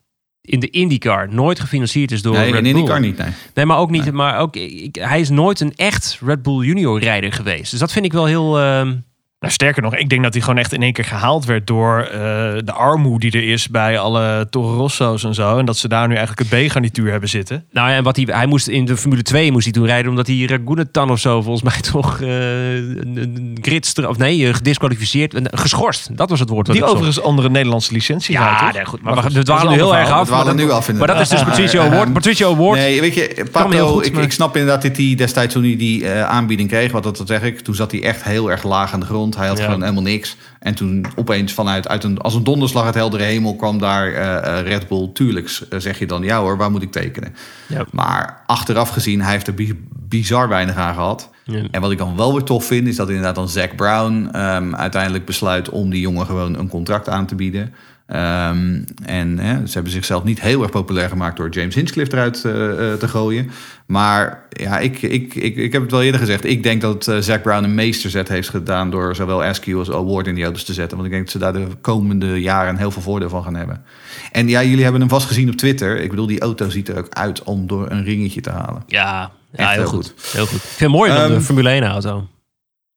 In de IndyCar. Nooit gefinancierd is door Nee, Red in Bull. IndyCar niet, nee. Nee, maar ook niet. Maar ook, ik, hij is nooit een echt Red Bull Junior rijder geweest. Dus dat vind ik wel heel. ehm, Nou, sterker nog, ik denk dat hij gewoon echt in één keer gehaald werd door eh, de armoede die er is bij alle Toro Rosso's en zo. En dat ze daar nu eigenlijk het B-garnituur hebben zitten. nou ja, en wat hij, hij moest in de Formule 2 moest hij toen rijden omdat hij Ragunetan of zo volgens mij toch eh een, een gridstraf, of nee, gedisqualificeerd, een- geschorst. Dat was het woord. wat Die zocht. overigens onder een Nederlandse licentie Ja, rijdt, nee, goed. Maar, Maar we, dwalen nu heel erg af. We dwalen maar dat- nu af, Maar dat is dus inderdaad. Patricio Award. ehm, Patricio Award. Nee, weet je, Pato, goed, ik, maar- ik snap inderdaad dat hij destijds toen hij die eh, aanbieding kreeg, wat dat, dat zeg ik, toen zat hij echt heel erg laag aan de grond. Hij had Ja. gewoon helemaal niks. En toen opeens vanuit uit een, als een donderslag uit heldere hemel kwam daar eh, eh, Red Bull. Tuurlijk eh, zeg je dan, ja hoor, waar moet ik tekenen? Ja. Maar achteraf gezien, hij heeft er bi- bizar weinig aan gehad. Ja. En wat ik dan wel weer tof vind, is dat inderdaad dan Zack Brown ehm, uiteindelijk besluit om die jongen gewoon een contract aan te bieden. Ehm, en hè, ze hebben zichzelf niet heel erg populair gemaakt door James Hinchcliffe eruit eh, eh, te gooien. Maar ja, ik, ik, ik, ik heb het wel eerder gezegd. Ik denk dat eh Zack Brown een meesterzet heeft gedaan door zowel Askew als Award in die auto's te zetten. Want ik denk dat ze daar de komende jaren heel veel voordeel van gaan hebben. En ja, jullie hebben hem vast gezien op Twitter. Ik bedoel, die auto ziet er ook uit om door een ringetje te halen. Ja, ja heel, heel goed. Heel goed. Ik vind het mooier dan Ehm, de Formule 1 auto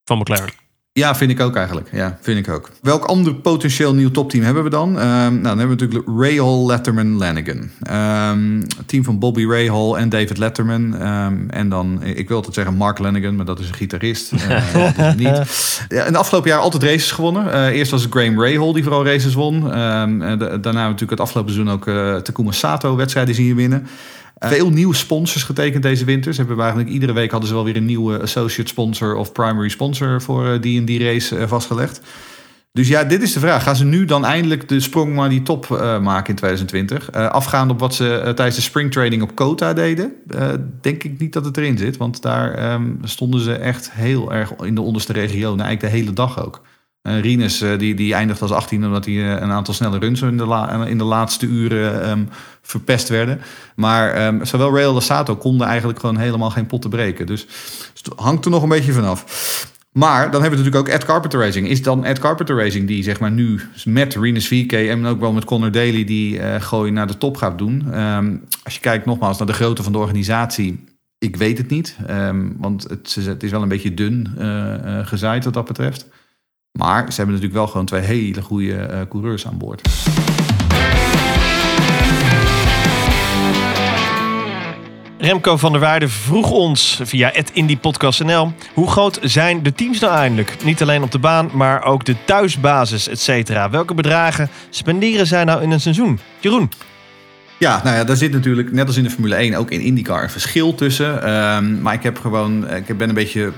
van McLaren. Ja, vind ik ook eigenlijk. Ja, vind ik ook. Welk ander potentieel nieuw topteam hebben we dan? Ehm, nou, dan hebben we natuurlijk Rahal, Letterman, Lanigan. Ehm, het team van Bobby Rahal en David Letterman. Ehm, en dan, ik wil altijd zeggen Mark Lanigan, maar dat is een gitarist. Eh, dat is niet. Ja, in de afgelopen jaar altijd races gewonnen. Eh, eerst was het Graham Rahal die vooral races won. Daarna natuurlijk het afgelopen seizoen ook eh Takuma Sato wedstrijden zien winnen. Eh, Veel nieuwe sponsors getekend deze winter. Ze hebben eigenlijk iedere week hadden ze wel weer een nieuwe associate sponsor of primary sponsor voor eh, die en die race eh, vastgelegd. Dus ja, dit is de vraag. Gaan ze nu dan eindelijk de sprong naar die top maken in 2020? Eh afgaand op wat ze tijdens de springtraining op Kota deden, denk ik niet dat het erin zit. Want daar ehm, stonden ze echt heel erg in de onderste regionen, eigenlijk de hele dag ook. Eh Rinus eh, die, die eindigt als 18 omdat hij eh, een aantal snelle runs in de, in de laatste uren ehm, verpest werden. Maar ehm, zowel Rail als Sato konden eigenlijk gewoon helemaal geen pot te breken. Dus het hangt er nog een beetje vanaf. Maar dan hebben we natuurlijk ook Ed Carpenter Racing. Is dan Ed Carpenter Racing die zeg maar nu met Renus VK en ook wel met Connor Daly die gooi naar de top gaat doen. Ehm, als je kijkt nogmaals naar de grootte van de organisatie, ik weet het niet. Want het, is- het is wel een beetje dun gezaaid wat dat betreft. Maar ze hebben natuurlijk wel gewoon twee hele goede eh, coureurs aan boord. Remco van der Waarde vroeg ons via het Indie Podcast NL. Hoe groot zijn de teams nou eindelijk? Niet alleen op de baan, maar ook de thuisbasis, et cetera. Welke bedragen spenderen zij nou in een seizoen? Jeroen, Ja, nou ja, daar zit natuurlijk, net als in de Formule 1, ook in IndyCar een verschil tussen. Ehm, maar ik heb gewoon, ik ben een beetje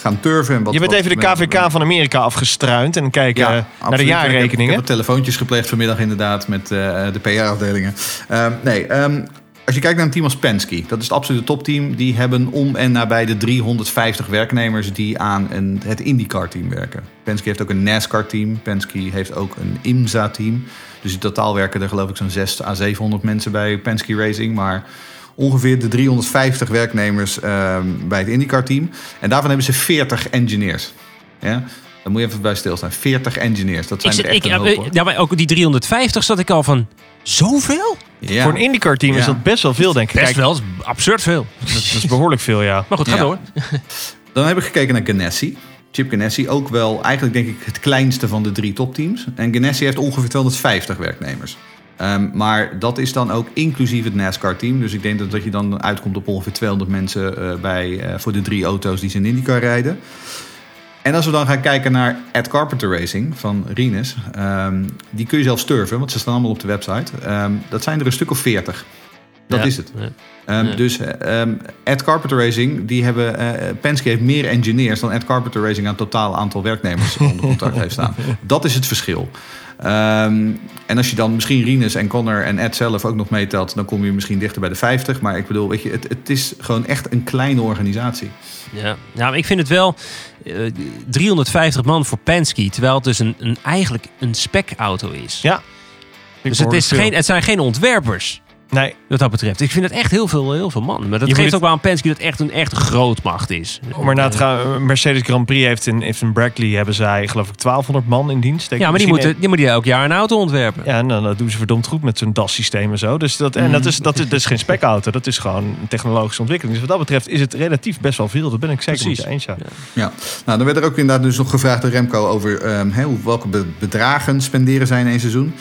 gaan turven. En wat, je bent even de KVK van Amerika afgestruind en kijken eh, naar de absoluut. Ik heb- Ik jaarrekeningen. heb telefoontjes gepleegd vanmiddag inderdaad met eh, de PR-afdelingen. Ehm, nee, ehm, als je kijkt naar een team als Penske, dat is het absolute topteam. Die hebben om en nabij de 350 werknemers die aan een, het IndyCar-team werken. Penske heeft ook een NASCAR-team. Penske heeft ook een IMSA-team. Dus in totaal werken er geloof ik zo'n 6 à 700 mensen bij Penske Racing. Maar ongeveer de 350 werknemers ehm, bij het IndyCar-team. En daarvan hebben ze 40 engineers. Ja? Dan moet je even bij stilstaan. 40 engineers, dat zijn Ik, er echt ik, een hoop, ja, hoor. ja, maar ook die 350 zat ik al van, zoveel? Ja. Voor een IndyCar team is dat best wel veel, denk ik. Best Kijk, wel, dat is absurd veel. Dat, dat is behoorlijk veel, ja. Maar goed, ga Ja. door. Dan heb ik gekeken naar Ganassi. Chip Ganassi, ook wel eigenlijk denk ik het kleinste van de drie topteams. En Ganassi heeft ongeveer 250 werknemers. Ehm, maar dat is dan ook inclusief het NASCAR-team. Dus ik denk dat, dat je dan uitkomt op ongeveer 200 mensen eh, bij, eh, voor de drie auto's die ze in IndyCar rijden. En als we dan gaan kijken naar Ed Carpenter Racing van Rinus, ehm, die kun je zelf sturven, want ze staan allemaal op de website. Ehm, dat zijn er een stuk of 40. Dat Ja. is het. Ja. Ja. Dus Ed Carpenter Racing, die hebben, eh, Penske heeft meer engineers dan Ed Carpenter Racing aan het totale aantal werknemers onder contract heeft staan. Dat is het verschil. Ehm, en als je dan misschien Rinus en Connor en Ed zelf ook nog meetelt, dan kom je misschien dichter bij de 50. Maar ik bedoel, weet je, het, het is gewoon echt een kleine organisatie. Ja, ja maar ik vind het wel eh, 350 man voor Penske, terwijl het dus een, een, eigenlijk een spec-auto is. Ja. dus het, is geen, het zijn geen ontwerpers, Nee, wat dat betreft. Ik vind het echt heel veel, heel veel man. Maar dat Je geeft ook wel aan Penske dat het echt een echt grootmacht is. om maar na te gaan. Mercedes Grand Prix heeft in, heeft in Brackley hebben zij geloof ik 1200 man in dienst. Ja, maar die moeten, die moeten elk jaar een auto ontwerpen. Ja, en dan dat doen ze verdomd goed met zo'n DAS-systeem en zo. Dus dat, en dat is, dat, is, dat is geen specauto, dat is gewoon een technologische ontwikkeling. Dus wat dat betreft is het relatief best wel veel. Dat ben ik zeker met Precies. je eens. Ja. Ja, nou, dan werd er ook inderdaad dus nog gevraagd door Remco over ehm, hè, hoe- welke be- bedragen spenderen zij in één seizoen.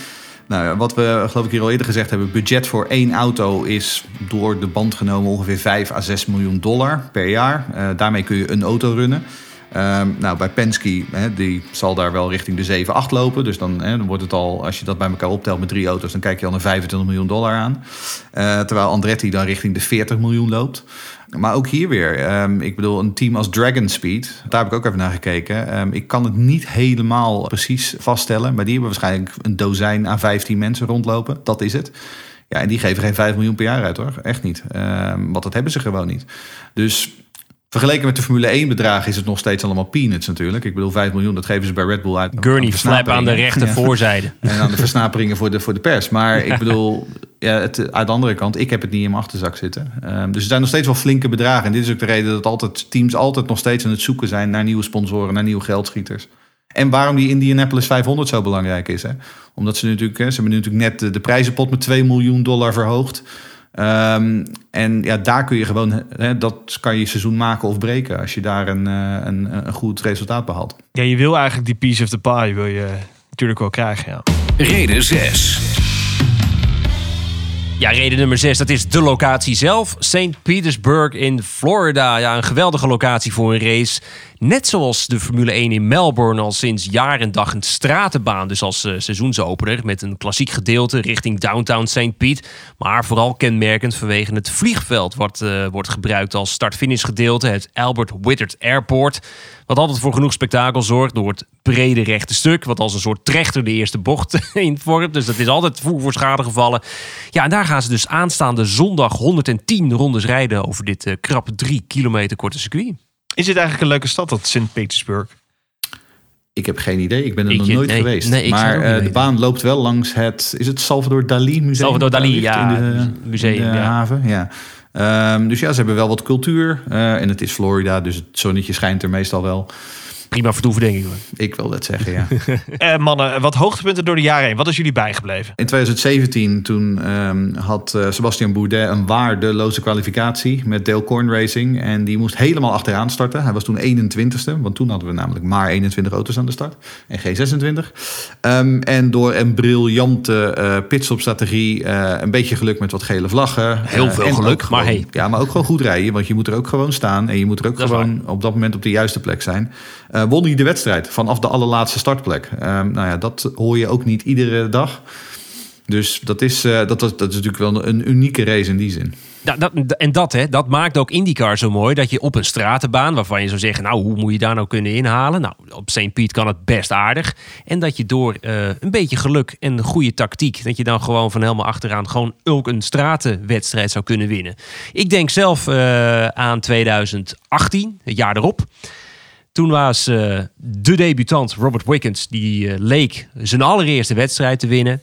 Nou, wat we geloof ik hier al eerder gezegd hebben, budget voor één auto is door de band genomen ongeveer 5 à 6 miljoen dollar per jaar. Eh, daarmee kun je een auto runnen. Ehm, nou, bij Penske, hè, die zal daar wel richting de 7, 8 lopen. Dus dan, dan wordt het al, als je dat bij elkaar optelt met drie auto's, dan kijk je al naar 25 miljoen dollar aan. Eh, terwijl Andretti dan richting de 40 miljoen loopt. Maar ook hier weer, ehm, ik bedoel, een team als Dragon Speed, daar heb ik ook even naar gekeken. Ehm, ik kan het niet helemaal precies vaststellen, maar die hebben waarschijnlijk een dozijn à 15 mensen rondlopen. Dat is het. Ja, en die geven geen 5 miljoen per jaar uit hoor. Echt niet. Want dat hebben ze gewoon niet. Dus vergeleken met de Formule 1 bedragen is het nog steeds allemaal peanuts natuurlijk. Ik bedoel, 5 miljoen, dat geven ze bij Red Bull uit. Gurney flap aan de rechter Ja. voorzijde. En aan de versnaperingen voor de, voor de pers. Maar ik bedoel, ja, het, aan de andere kant, ik heb het niet in mijn achterzak zitten. Ehm, dus er zijn nog steeds wel flinke bedragen. En dit is ook de reden dat altijd, teams altijd nog steeds aan het zoeken zijn naar nieuwe sponsoren, naar nieuwe geldschieters. En waarom die Indianapolis 500 zo belangrijk is. Hè? Omdat ze natuurlijk, ze hebben nu natuurlijk net de, de prijzenpot met 2 miljoen dollar verhoogd. Ehm, en ja, daar kun je gewoon, hè, dat kan je seizoen maken of breken als je daar een, eh, een, een goed resultaat behaalt. ja, je wil eigenlijk die piece of the pie wil je natuurlijk wel krijgen. Ja. Reden 6. Ja, reden nummer 6, dat is de locatie zelf. St. Petersburg in Florida. Ja, een geweldige locatie voor een race. Net zoals de Formule 1 in Melbourne al sinds jaar en dag een stratenbaan. Dus als eh, seizoensopener met een klassiek gedeelte richting downtown St. Pete. Maar vooral kenmerkend vanwege het vliegveld wat eh, wordt gebruikt als start-finish gedeelte. Het Albert Whittert Airport. Wat altijd voor genoeg spektakel zorgt door het brede rechte stuk. Wat als een soort trechter de eerste bocht in vormt. Dus dat is altijd voer voor schade gevallen. Ja, en daar gaan ze dus aanstaande zondag 110 rondes rijden over dit eh, krap drie kilometer korte circuit. Is dit eigenlijk een leuke stad, dat Sint Petersburg? Ik heb geen idee. Ik ben er Ik- nog nooit nee, geweest. nee, het maar eh, de baan loopt wel langs het... Is het Salvador Dali Museum? Salvador Dali, ja, In de, museum, in de ja. haven, ja. Ehm, dus ja, ze hebben wel wat cultuur. eh, en het is Florida, dus het zonnetje schijnt er meestal wel. Prima vertoeven, denk ik. hoor. Ik wil dat zeggen, ja. Eh, mannen, wat hoogtepunten door de jaren heen. Wat is jullie bijgebleven? In 2017 toen ehm, had eh, Sebastian Bourdais een waardeloze kwalificatie met Dale Corn Racing. En die moest helemaal achteraan starten. Hij was toen 21ste, want toen hadden we namelijk maar 21 auto's aan de start. En geen 26. Ehm, en door een briljante eh pitstopstrategie, eh een beetje geluk met wat gele vlaggen. Heel veel geluk, maar hey. Ja, maar ook gewoon goed rijden, want je moet er ook gewoon staan. En je moet er ook Dat gewoon op dat moment op de juiste plek zijn. Eh won hij de wedstrijd vanaf de allerlaatste startplek. Ehm, nou ja, dat hoor je ook niet iedere dag. Dus dat is, eh, dat, dat, dat is natuurlijk wel een unieke race in die zin. Dat, en dat, hè, dat maakt ook IndyCar zo mooi. Dat je op een stratenbaan, waarvan je zou zeggen... nou, hoe moet je daar nou kunnen inhalen? Nou, op St. Piet kan het best aardig. En dat je door eh, een beetje geluk en goede tactiek... dat je dan gewoon van helemaal achteraan... gewoon ook een stratenwedstrijd zou kunnen winnen. Ik denk zelf aan 2018, het jaar erop. Toen was eh, de debutant Robert Wickens... die eh, leek zijn allereerste wedstrijd te winnen...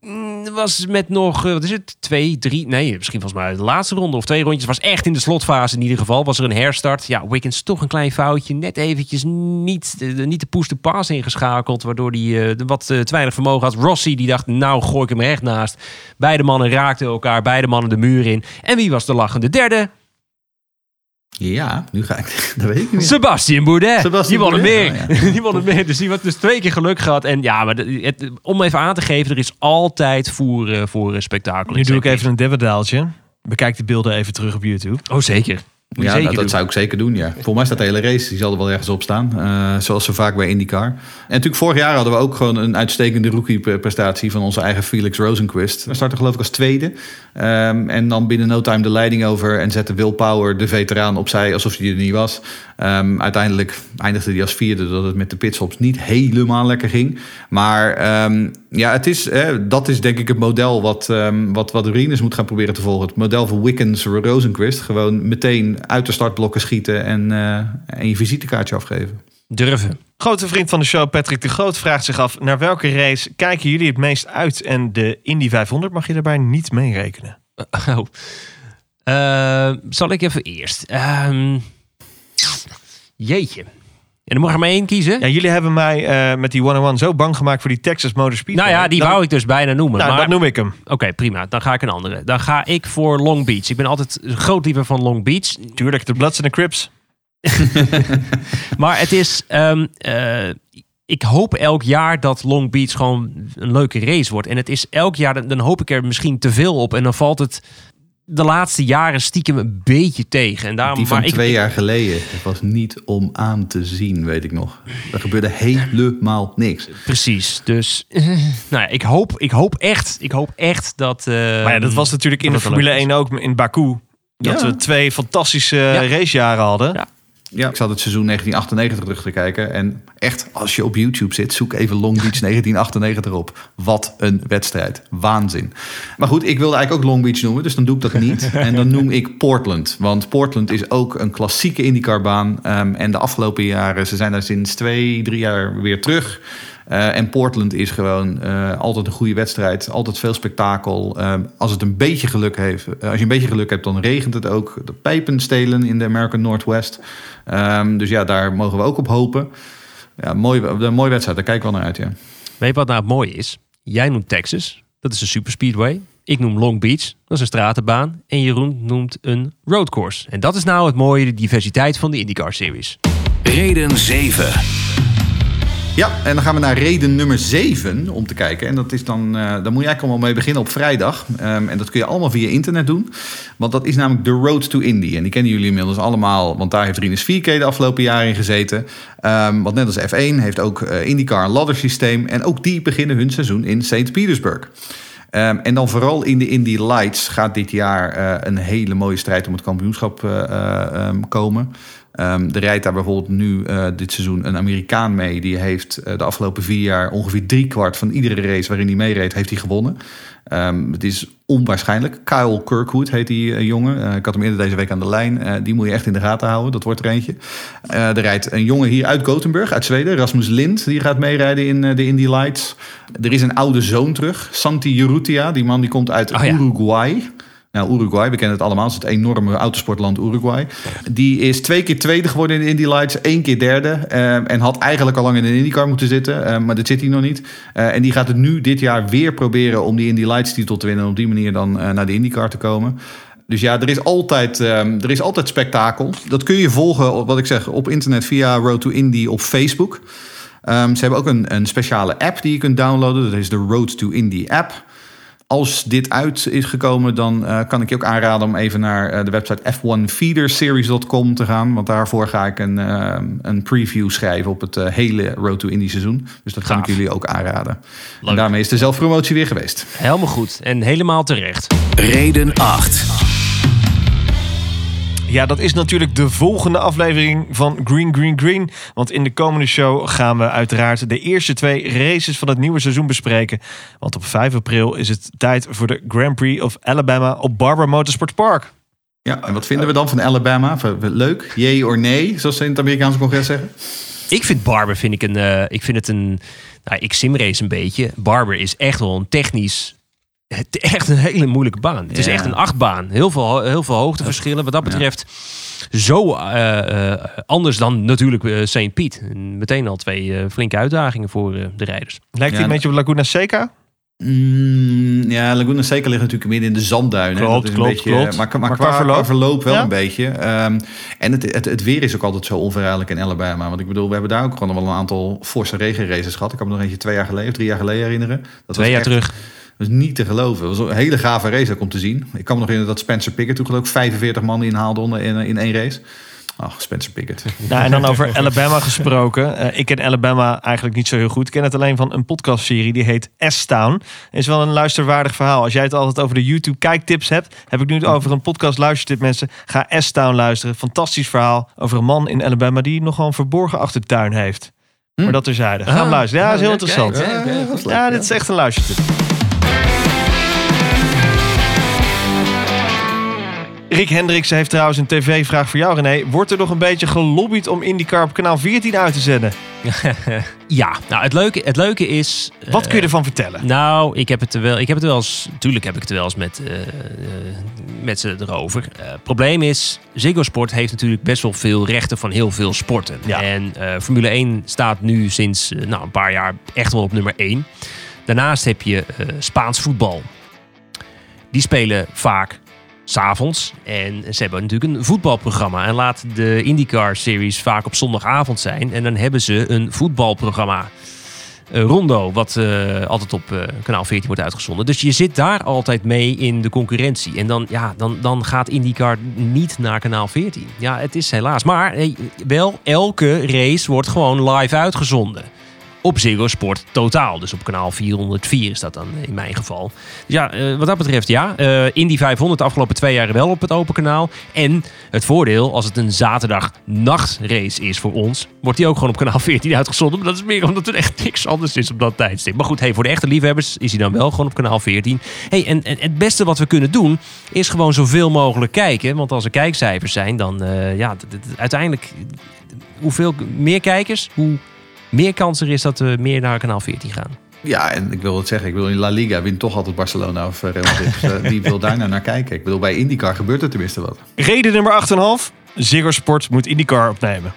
Mm, was met nog, eh, wat is het, twee, drie, nee, misschien volgens mij de laatste ronde of twee rondjes. Was echt in de slotfase in ieder geval. Was er een herstart. Ja, Wiggins toch een klein foutje. Net eventjes niet, de, niet de push to pass ingeschakeld. Waardoor hij wat te weinig vermogen had. Rossi die dacht, nou gooi ik hem er echt naast. Beide mannen raakten elkaar, beide mannen de muur in. En wie was de lachende derde? Ja, nu ga ik. Dat weet ik niet meer. Sebastian Bourdais. Sebastian die won het meer. Oh die won het meer. Dus die had dus twee keer geluk gehad. En ja, maar het, om even aan te geven, er is altijd voer voor spektakel. Nu doe ik even een debedaaltje. Bekijk de beelden even terug op YouTube. Oh, zeker. Moet Ja, dat zou ik zeker doen, ja. Volgens mij staat de hele race, die zal er wel ergens op staan. Eh, zoals zo vaak bij IndyCar. En natuurlijk vorig jaar hadden we ook gewoon een uitstekende rookie-prestatie... van onze eigen Felix Rosenquist. We starten geloof ik als tweede. Ehm, en dan binnen no time de leiding over... en zette Will Power, de veteraan, opzij alsof hij er niet was. Ehm, uiteindelijk eindigde hij als vierde... dat het met de pitstops niet helemaal lekker ging. Maar ehm, ja, het is, hè, dat is denk ik het model... wat, ehm wat, wat Rinus moet gaan proberen te volgen. Het model van Wickens Rosenquist. Gewoon meteen uit de startblokken schieten... en, eh, en je visitekaartje afgeven. Durven. Grote vriend van de show, Patrick de Groot, vraagt zich af... naar welke race kijken jullie het meest uit? En de Indy 500 mag je daarbij niet meerekenen. Oh. Eh, zal ik even eerst? Ehm, jeetje. En dan mag er maar één kiezen. Ja, jullie hebben mij eh, met die 101 zo bang gemaakt voor die Texas Motor Speedway. nou ja, die Dan- wou ik dus bijna noemen. Nou, maar dat noem ik hem. Oké, prima. Dan ga ik een andere. Dan ga ik voor Long Beach. Ik ben altijd groot liever van Long Beach. Tuurlijk, de Bloods en de Crips. Maar het is... ehm, eh, ik hoop elk jaar dat Long Beach gewoon een leuke race wordt. En het is elk jaar, dan- dan hoop ik er misschien te veel op. En dan valt het de laatste jaren stiekem een beetje tegen. En daarom, Die van maar ik, twee jaar geleden. Het was niet om aan te zien, weet ik nog. Er gebeurde helemaal niks. Precies. Dus nou ja, ik, hoop, ik hoop echt, ik hoop echt dat... eh, Maar ja, dat was natuurlijk in de Formule leuk 1 ook in Baku. Dat Ja. we twee fantastische Ja. racejaren hadden. Ja. Ja, ik zat het seizoen 1998 terug te kijken. En echt, als je op YouTube zit, zoek even Long Beach 1998 op. Wat een wedstrijd. Waanzin. Maar goed, ik wilde eigenlijk ook Long Beach noemen, dus dan doe ik dat niet. En dan noem ik Portland. Want Portland is ook een klassieke IndyCar-baan. Ehm, en de afgelopen jaren, ze zijn daar sinds twee, drie jaar weer terug. Eh, en Portland is gewoon eh, altijd een goede wedstrijd. Altijd veel spektakel. Ehm, als het een beetje geluk heeft, eh, als je een beetje geluk hebt, dan regent het ook. De pijpen stelen in de American Northwest. Ehm, dus ja, daar mogen we ook op hopen. Ja, mooi, een mooie wedstrijd. Daar kijk ik wel naar uit, ja. Weet je wat nou het mooie is? Jij noemt Texas. Dat is een superspeedway. Ik noem Long Beach. Dat is een stratenbaan. En Jeroen noemt een roadcourse. En dat is nou het mooie, de diversiteit van de IndyCar Series. Reden 7. Ja, en dan gaan we naar reden nummer 7 om te kijken. En dat is dan, eh daar moet eigenlijk allemaal mee beginnen op vrijdag. Ehm, en dat kun je allemaal via internet doen. Want dat is namelijk de Road to Indy. En die kennen jullie inmiddels allemaal, want daar heeft Rinus 4K de afgelopen jaren in gezeten. Ehm, want net als F1 heeft ook eh, IndyCar een laddersysteem. En ook die beginnen hun seizoen in St. Petersburg. Ehm, en dan vooral in de Indy Lights gaat dit jaar eh, een hele mooie strijd om het kampioenschap komen. Ehm er rijdt daar bijvoorbeeld nu eh, dit seizoen een Amerikaan mee. Die heeft eh, de afgelopen vier jaar ongeveer driekwart van iedere race waarin hij meereed, heeft hij gewonnen. Ehm, het is onwaarschijnlijk. Kyle Kirkwood heet die eh, jongen. Ik had hem eerder deze week aan de lijn. Die moet je echt in de gaten houden. Dat wordt er eentje. Er rijdt een jongen hier uit Gothenburg, uit Zweden. Rasmus Lind. Die gaat meerijden in de Indy Lights. Er is een oude zoon terug. Santi Urrutia. Die man die komt uit Oh ja. Nou, Uruguay, we kennen het allemaal. Het is het enorme autosportland Uruguay. Die is twee keer tweede geworden in de Indy Lights. één keer derde. eh, en had eigenlijk al lang in een IndyCar moeten zitten. eh, maar dat zit hij nog niet. Eh, en die gaat het nu dit jaar weer proberen om die Indy Lights titel te winnen. En op die manier dan eh, naar de IndyCar te komen. Dus ja, er is, altijd, ehm, er is altijd spektakel. Dat kun je volgen, wat ik zeg, op internet via Road to Indy op Facebook. Ehm, ze hebben ook een, een speciale app die je kunt downloaden. Dat is de Road to Indy app. Als dit uit is gekomen, dan eh, kan ik je ook aanraden om even naar eh, de website f1feederseries.com te gaan. Want daarvoor ga ik een, eh, een preview schrijven op het hele Road to Indy seizoen. Dus dat kan Gaaf. ik jullie ook aanraden. Leuk. En daarmee is de zelfpromotie weer geweest. Helemaal goed. En helemaal terecht. Reden 8. Ja, dat is natuurlijk de volgende aflevering van Green Green Green. Want in de komende show gaan we uiteraard de eerste twee races van het nieuwe seizoen bespreken. Want op 5 april is het tijd voor de Grand Prix of Alabama op Barber Motorsport Park. Ja, en wat vinden we dan van Alabama? V- Leuk? Jee or nee, zoals ze in het Amerikaanse congres zeggen? Ik vind Barber vind ik een. eh, ik vind het een. Nou, ik simrace een beetje. Barber is echt wel een technisch. Het, echt een hele moeilijke baan. Het is echt een achtbaan. Heel veel, heel veel hoogteverschillen. Wat dat betreft. Zo eh, eh, anders dan natuurlijk eh, St. Piet. En Meteen al twee eh, flinke uitdagingen voor eh, de rijders. Lijkt hij Ja, een beetje op Laguna Seca? Mm, ja, Laguna Seca ligt natuurlijk midden in de zandduinen. Klopt, dat is een klopt, beetje, klopt. Maar, maar, Maar qua, qua verloop? qua verloop wel Ja? een beetje. Ehm, en het, het, het weer is ook altijd zo onverruidelijk in Alabama. Want ik bedoel, we hebben daar ook gewoon wel een aantal forse regenraces gehad. Ik kan me nog eentje twee jaar geleden of drie jaar geleden herinneren. Dat Twee was jaar echt- terug. Dat is niet te geloven. Het was een hele gave race ook om te zien. Ik kan me nog herinneren dat Spencer Pickett toen geloof ik 45 man inhaalde onder- in, in één race. Ach, Spencer Pickett. Nou, en dan over Alabama gesproken. Eh, ik ken Alabama eigenlijk niet zo heel goed. Ik ken het alleen van een podcastserie die heet S-Town. Is wel een luisterwaardig verhaal. Als jij het altijd over de YouTube kijktips hebt, heb ik nu het over een podcast luistertip mensen. Ga S-Town luisteren. Fantastisch verhaal over een man in Alabama die nogal een verborgen achtertuin heeft. Maar dat terzijde. Ga hem Ah, luisteren. Ja, dat is heel interessant. dat ja. dit is echt een luistertip. Rick Hendricks heeft trouwens een tv-vraag voor jou, René. Wordt er nog een beetje gelobbyd om IndyCar op kanaal 14 uit te zenden? Ja, nou het leuke, het leuke is... Wat eh, kun je ervan vertellen? Nou, ik heb het er wel, ik heb het wel eens, tuurlijk heb ik het er wel eens met, eh, eh, met ze erover. Eh, Het probleem is, Ziggo Sport heeft natuurlijk best wel veel rechten van heel veel sporten. Ja. En eh, Formule 1 staat nu sinds eh, nou, een paar jaar echt wel op nummer 1. Daarnaast heb je eh, Spaans voetbal. Die spelen vaak s'avonds. En ze hebben natuurlijk een voetbalprogramma. En laat de IndyCar Series vaak op zondagavond zijn. En dan hebben ze een voetbalprogramma. eh, Rondo, wat eh, altijd op eh, kanaal 14 wordt uitgezonden. Dus je zit daar altijd mee in de concurrentie. En dan, ja, dan, dan gaat IndyCar niet naar kanaal 14. Ja, het is helaas. Maar wel, elke race wordt gewoon live uitgezonden. Op Ziggo Sport Totaal. Dus op kanaal 404 is dat dan in mijn geval. Dus ja, eh, wat dat betreft ja. eh Indy 500 de afgelopen twee jaar wel op het open kanaal. En het voordeel, als het een zaterdag nachtrace is voor ons... wordt die ook gewoon op kanaal 14 uitgezonden. Maar dat is meer omdat er echt niks anders is op dat tijdstip. Maar goed, hey, voor de echte liefhebbers is hij dan wel gewoon op kanaal 14. Hey, en, en het beste wat we kunnen doen is gewoon zoveel mogelijk kijken. Want als er kijkcijfers zijn, dan eh, ja, uiteindelijk... Hoeveel meer kijkers, hoe meer kans er is dat we meer naar kanaal 14 gaan. Ja, en ik wil het zeggen, ik wil in La Liga wint toch altijd Barcelona of eh, Real Madrid. Dus, eh, die wil daar nou naar kijken. Ik bedoel, bij IndyCar gebeurt er tenminste wat. Reden nummer 8,5. Ziggo Sport moet IndyCar opnemen.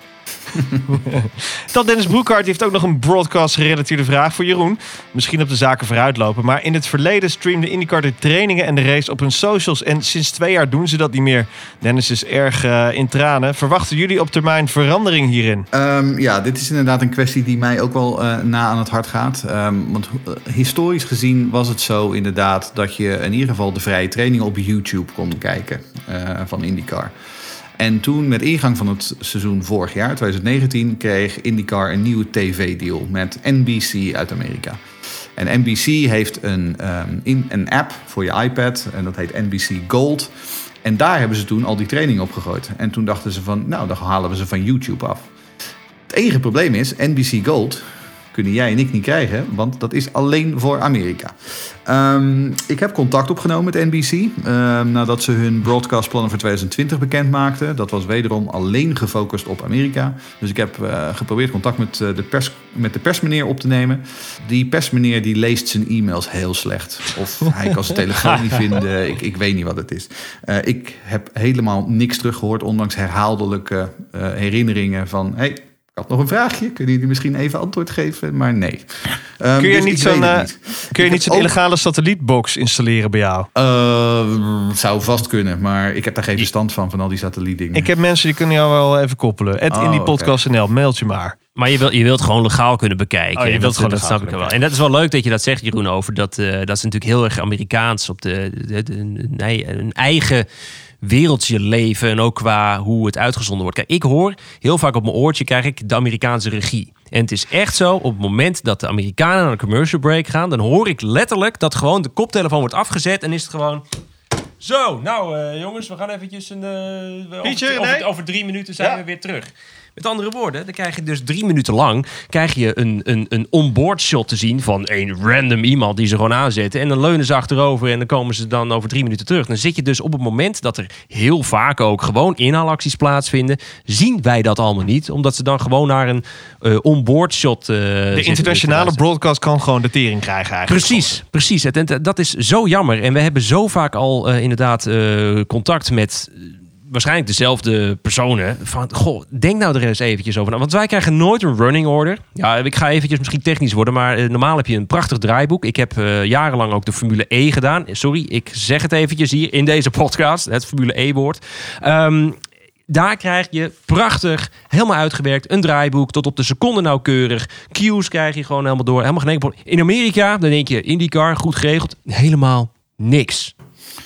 Dan Dennis Broekhart heeft ook nog een broadcast gerelateerde vraag voor Jeroen. Misschien op de zaken vooruitlopen. Maar in het verleden streamde IndyCar de trainingen en de race op hun socials. En sinds twee jaar doen ze dat niet meer. Dennis is erg eh, in tranen. Verwachten jullie op termijn verandering hierin? Ehm, ja, dit is inderdaad een kwestie die mij ook wel eh, na aan het hart gaat. Ehm, want eh, historisch gezien was het zo inderdaad dat je in ieder geval de vrije trainingen op YouTube kon kijken van IndyCar. En toen met ingang van het seizoen vorig jaar, 2019, kreeg IndyCar een nieuwe tv-deal met NBC uit Amerika. En NBC heeft een, ehm, een app voor je iPad en dat heet NBC Gold. En daar hebben ze toen al die trainingen op gegooid. En toen dachten ze van, nou, dan halen we ze van YouTube af. Het enige probleem is, NBC Gold kunnen jij en ik niet krijgen, want dat is alleen voor Amerika. Ehm, ik heb contact opgenomen met NBC ehm, nadat ze hun broadcastplannen voor 2020 bekend maakten. Dat was wederom alleen gefocust op Amerika. Dus ik heb eh, geprobeerd contact met, eh, de pers, met de persmeneer op te nemen. Die persmeneer die leest zijn e-mails heel slecht. Of hij kan zijn telefoon niet vinden. Ik, ik weet niet wat het is. Eh, ik heb helemaal niks teruggehoord, ondanks herhaaldelijke herinneringen van... Hey, ik had nog een vraagje. Kunnen jullie misschien even antwoord geven? Maar nee. Ehm, Kun je dus niet zo'n eh, kun je niet zo'n heb ook- illegale satellietbox installeren bij jou? Eh, zou vast kunnen, maar ik heb daar geen verstand van, van al die satellietdingen. Ik heb mensen die kunnen jou wel even koppelen. Het Oh, in die podcast NL, mailt je maar. Maar je, wil, je wilt gewoon legaal kunnen bekijken. Oh, je En wilt dat, gewoon dat legaal snap ik wel. En dat is wel leuk dat je dat zegt, Jeroen, over dat, eh, dat is natuurlijk heel erg Amerikaans. Op de, de, de- een, een eigen wereldje leven en ook qua hoe het uitgezonden wordt. Kijk, ik hoor heel vaak op mijn oortje krijg ik de Amerikaanse regie. En het is echt zo, op het moment dat de Amerikanen naar een commercial break gaan, dan hoor ik letterlijk dat gewoon de koptelefoon wordt afgezet en is het gewoon... Zo, nou eh, jongens, we gaan eventjes een... eh, Pietje, over, over, nee? over drie minuten zijn Ja. we weer terug. Met andere woorden, dan krijg je dus drie minuten lang krijg je een, een, een onboard shot te zien van een random iemand die ze gewoon aanzetten. En dan leunen ze achterover en dan komen ze dan over drie minuten terug. Dan zit je dus op het moment dat er heel vaak ook gewoon inhaalacties plaatsvinden, zien wij dat allemaal niet. Omdat ze dan gewoon naar een eh onboard shot eh, De internationale te broadcast kan gewoon de tering krijgen eigenlijk. Precies, precies. En dat is zo jammer. En we hebben zo vaak al eh, inderdaad contact met waarschijnlijk dezelfde personen. Van, goh, denk nou er eens eventjes over. Want wij krijgen nooit een running order. Ja, ik ga eventjes misschien technisch worden. Maar eh, normaal heb je een prachtig draaiboek. Ik heb eh, jarenlang ook de Formule E gedaan. Sorry, ik zeg het eventjes hier in deze podcast. Het Formule E-woord. Ehm, daar krijg je prachtig, helemaal uitgewerkt, een draaiboek tot op de seconde nauwkeurig. Cues krijg je gewoon helemaal door, helemaal geen enkel. In Amerika, dan denk je IndyCar, goed geregeld. Helemaal niks.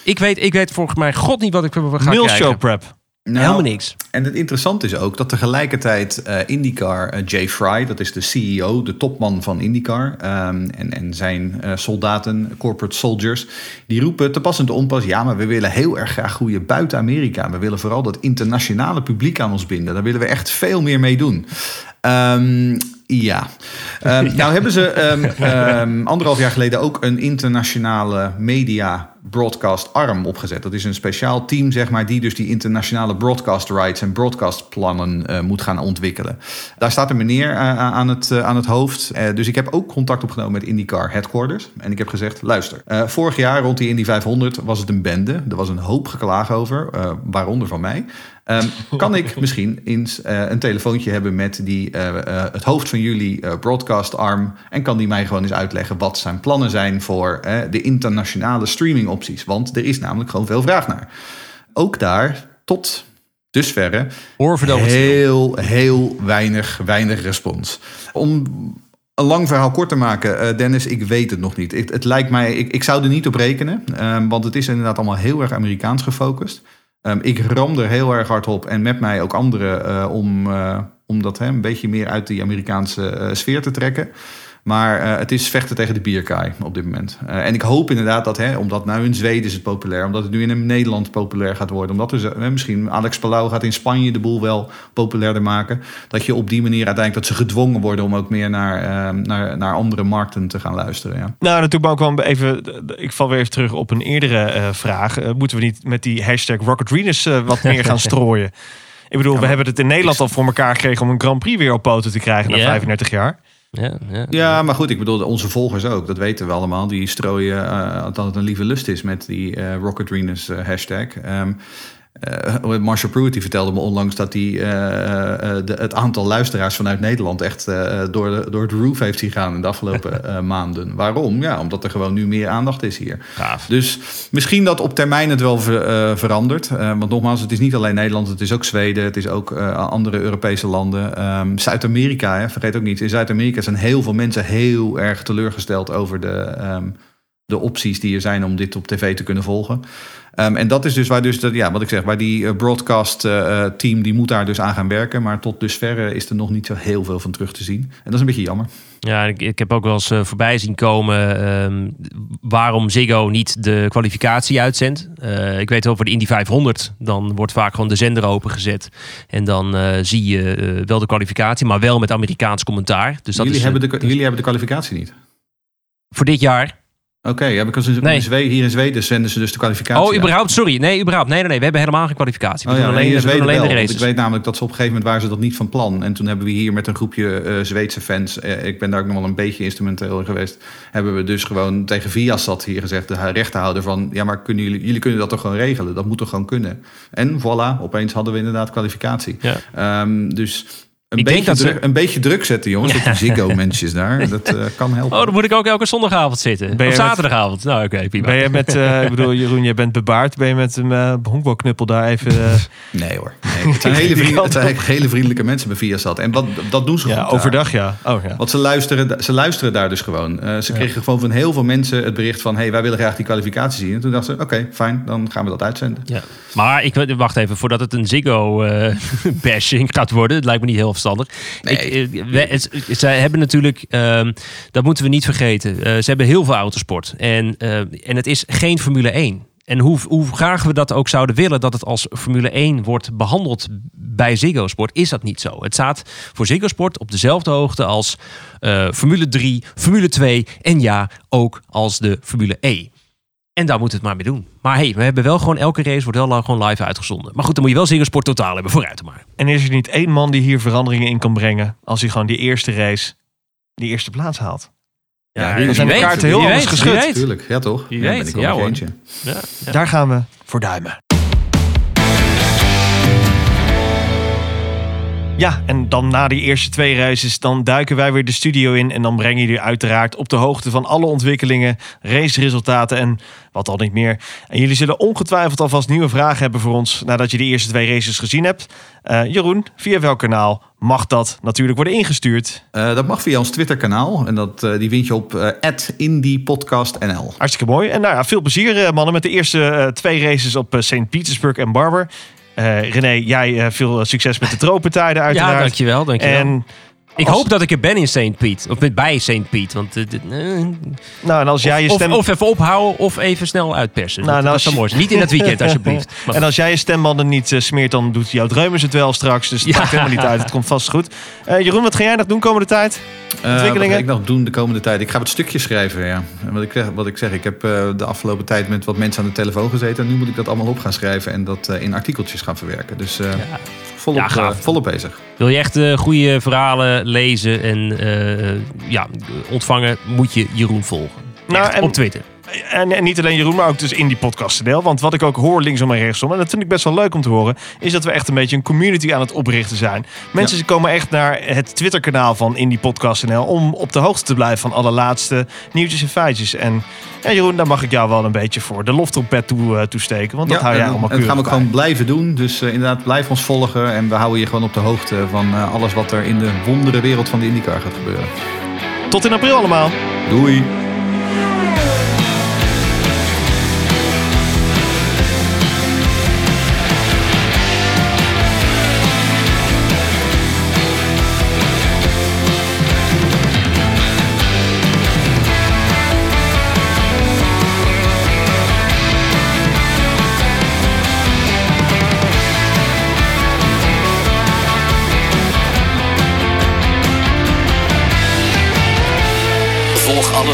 Ik weet, ik weet volgens mij god niet wat ik ga Nul krijgen. show prep. Nou, Helemaal niks. En het interessante is ook dat tegelijkertijd eh, IndyCar, eh, Jay Fry, dat is de CEO, de topman van IndyCar, ehm, en, en zijn eh, soldaten, corporate soldiers, die roepen te pas en te onpas, ja, maar we willen heel erg graag groeien buiten Amerika. We willen vooral dat internationale publiek aan ons binden. Daar willen we echt veel meer mee doen. Ehm, ja. Ehm, Nou hebben ze ehm, ehm, anderhalf jaar geleden ook een internationale media broadcast arm opgezet. Dat is een speciaal team, zeg maar, die dus die internationale broadcast rights en broadcast plannen eh, moet gaan ontwikkelen. Daar staat een meneer eh, aan, het, eh, aan het hoofd. Dus ik heb ook contact opgenomen met IndyCar headquarters. En ik heb gezegd, luister, vorig jaar rond die Indy 500 was het een bende. Er was een hoop geklaag over, waaronder van mij. Ehm, kan ik misschien eens eh, een telefoontje hebben met die, eh, eh, het hoofd van jullie broadcast arm en kan die mij gewoon eens uitleggen wat zijn plannen zijn voor de internationale streaming opties? Want er is namelijk gewoon veel vraag naar. Ook daar tot dusverre heel, heel weinig, weinig respons. Om een lang verhaal kort te maken, Dennis, ik weet het nog niet. Het, het lijkt mij, ik, ik zou er niet op rekenen, ehm, want het is inderdaad allemaal heel erg Amerikaans gefocust. Ehm, ik ram er heel erg hard op en met mij ook anderen eh, om, eh, om dat hè, een beetje meer uit die Amerikaanse eh, sfeer te trekken. Maar eh, het is vechten tegen de bierkaai op dit moment. Eh, en ik hoop inderdaad dat, hè, omdat nou in Zweden is het populair, omdat het nu in Nederland populair gaat worden, omdat er hè, misschien Alex Palau gaat in Spanje de boel wel populairder maken, dat je op die manier uiteindelijk dat ze gedwongen worden om ook meer naar, eh, naar, naar andere markten te gaan luisteren. Ja. Nou, dat doet me ook wel even. Ik val weer even terug op een eerdere eh, vraag. Moeten we niet met die hashtag Rocket Venus wat meer gaan strooien? Ik bedoel, we hebben het in Nederland al voor elkaar gekregen om een Grand Prix weer op poten te krijgen na Ja. 35 jaar. Ja, ja. Ja, maar goed, ik bedoel, onze volgers ook, dat weten we allemaal. Die strooien eh, dat het een lieve lust is met die eh, Rocket Venus eh, hashtag. Ehm eh, Marshall Pruitt die vertelde me onlangs dat hij eh, de, het aantal luisteraars vanuit Nederland echt eh, door, de, door het roof heeft zien gaan in de afgelopen maanden. Waarom? Ja, omdat er gewoon nu meer aandacht is hier. Gaaf. Dus misschien dat op termijn het wel ver- verandert. Want nogmaals, het is niet alleen Nederland, het is ook Zweden, het is ook andere Europese landen. Ehm, Zuid-Amerika, vergeet ook niet. In Zuid-Amerika zijn heel veel mensen heel erg teleurgesteld over de, ehm, de opties die er zijn om dit op tv te kunnen volgen. Ehm, en dat is dus waar dus dat, ja, wat ik zeg, waar die eh, broadcast eh, eh, team die moet daar dus aan gaan werken. Maar tot dusverre is er nog niet zo heel veel van terug te zien. En dat is een beetje jammer. Ja, ik, ik heb ook wel eens voorbij zien komen ehm, waarom Ziggo niet de kwalificatie uitzendt. Ik weet wel voor de Indy 500, dan wordt vaak gewoon de zender opengezet. En dan zie je wel de kwalificatie, maar wel met Amerikaans commentaar. Dus dat jullie, is, hebben de, jullie hebben de kwalificatie niet. voor dit jaar. Oké, ja, because in Nee. Zweden, hier in Zweden zenden ze dus de kwalificatie. Oh, überhaupt? Sorry. Nee, überhaupt. Nee, nee, nee. We hebben helemaal geen kwalificatie. We Oh ja, doen nee, alleen, in we doen Zweden alleen wel, de races. Ik weet namelijk dat ze op een gegeven moment waren ze dat niet van plan. En toen hebben we hier met een groepje eh, Zweedse fans, eh, ik ben daar ook nog wel een beetje instrumenteel in geweest, hebben we dus gewoon tegen Viasat hier gezegd, de rechterhouder van, ja maar kunnen jullie, jullie kunnen dat toch gewoon regelen? Dat moet toch gewoon kunnen? En voilà, opeens hadden we inderdaad kwalificatie. Ja. Ehm, dus een Ik denk beetje, dat ze- druk, een beetje druk zetten jongens, op die Ziggo-mensjes daar. Dat eh, kan helpen. Oh, dan moet ik ook elke zondagavond zitten. Ben of met- zaterdagavond. Nou, oké, prima. Ben je met, eh, ik bedoel, Jeroen, je bent bebaard. Ben je met een eh, honkbalknuppel daar even... Nee hoor. Nee, het, zijn hele vriend- het zijn hele vriendelijke mensen bij Viasat. En wat, dat doen ze ja, goed daar. overdag, ja. Oh, ja. Want ze luisteren, ze luisteren daar dus gewoon. Eh, ze kregen gewoon van heel veel mensen het bericht van... hey, wij willen graag die kwalificatie zien. En toen dachten ze, oké, fijn, dan gaan we dat uitzenden. Ja. Maar ik wacht even, voordat het een Ziggo-bashing gaat worden. Het lijkt me niet heel verstandig. Ik, eh, we- het- zij hebben natuurlijk, ehm, dat moeten we niet vergeten. eh, ze hebben heel veel autosport. En, eh, en het is geen Formule 1. En hoe, hoe graag we dat ook zouden willen dat het als Formule 1 wordt behandeld bij Ziggo Sport, is dat niet zo. Het staat voor Ziggo Sport op dezelfde hoogte als Formule 3, Formule 2 en ja, ook als de Formule E. En daar moet het maar mee doen. Maar hey, we hebben wel gewoon elke race wordt wel gewoon live uitgezonden. Maar goed, dan moet je wel Ziggo Sport totaal hebben. Vooruit maar. En is er niet één man die hier veranderingen in kan brengen... als hij gewoon die eerste race, die eerste plaats haalt? Ja, dan zijn de weet, kaarten heel anders geschud. Tuurlijk, ja toch? Wie ja, weet, ben ik ja. Ja, ja. Daar gaan we voor duimen. Ja, en dan na die eerste twee races, dan duiken wij weer de studio in. En dan brengen jullie uiteraard op de hoogte van alle ontwikkelingen, raceresultaten en wat al niet meer. En jullie zullen ongetwijfeld alvast nieuwe vragen hebben voor ons nadat je de eerste twee races gezien hebt. Eh, Jeroen, via welk kanaal mag dat natuurlijk worden ingestuurd? Eh, dat mag via ons Twitter-kanaal. En dat, eh, die vind je op uh, @indiepodcastnl. Hartstikke mooi. En nou ja, veel plezier mannen met de eerste twee races op St. Petersburg en Barber. Eh René, jij eh, veel succes met de tropentijden uiteraard. Ja, dankjewel, dankjewel. En ik als- hoop dat ik er ben in St. Piet. Of met bij St. Piet. Want, eh, eh, Nou, en als jij je of, stem... of even ophouden of even snel uitpersen. Nou, dat, nou, dat zou mooi zijn. Niet in het weekend, alsjeblieft. Maar En als jij je stembanden niet eh, smeert, dan doet jouw dreumers het wel straks. Dus het Ja. maakt helemaal niet uit. Het komt vast goed. Eh, Jeroen, wat ga jij nog doen komende tijd? Eh, Ontwikkelingen? wat ga ik nog doen de komende tijd? Ik ga wat stukjes schrijven, ja. En wat ik, zeg- wat ik zeg, ik heb eh, de afgelopen tijd met wat mensen aan de telefoon gezeten. En nu moet ik dat allemaal op gaan schrijven en dat eh, in artikeltjes gaan verwerken. Dus eh, volop, Ja, eh, volop bezig. Wil je echt eh, goede verhalen lezen en eh, ja, ontvangen, moet je Jeroen volgen. Nou, Echt, en- op Twitter. En, en niet alleen Jeroen, maar ook dus in die podcast deel. Want wat ik ook hoor linksom en rechtsom, en dat vind ik best wel leuk om te horen, is dat we echt een beetje een community aan het oprichten zijn. Mensen komen echt naar het Twitter-kanaal van NL om op de hoogte te blijven van alle laatste nieuwtjes en feitjes. En ja, Jeroen, daar mag ik jou wel een beetje voor de loftrompet toe, eh, toesteken, want dat hou jij en- allemaal en dat gaan we keurig gewoon blijven doen. Dus eh, inderdaad, blijf ons volgen. En we houden je gewoon op de hoogte van eh, alles wat er in de wondere wereld van de IndyCar gaat gebeuren. Tot in april allemaal. Doei!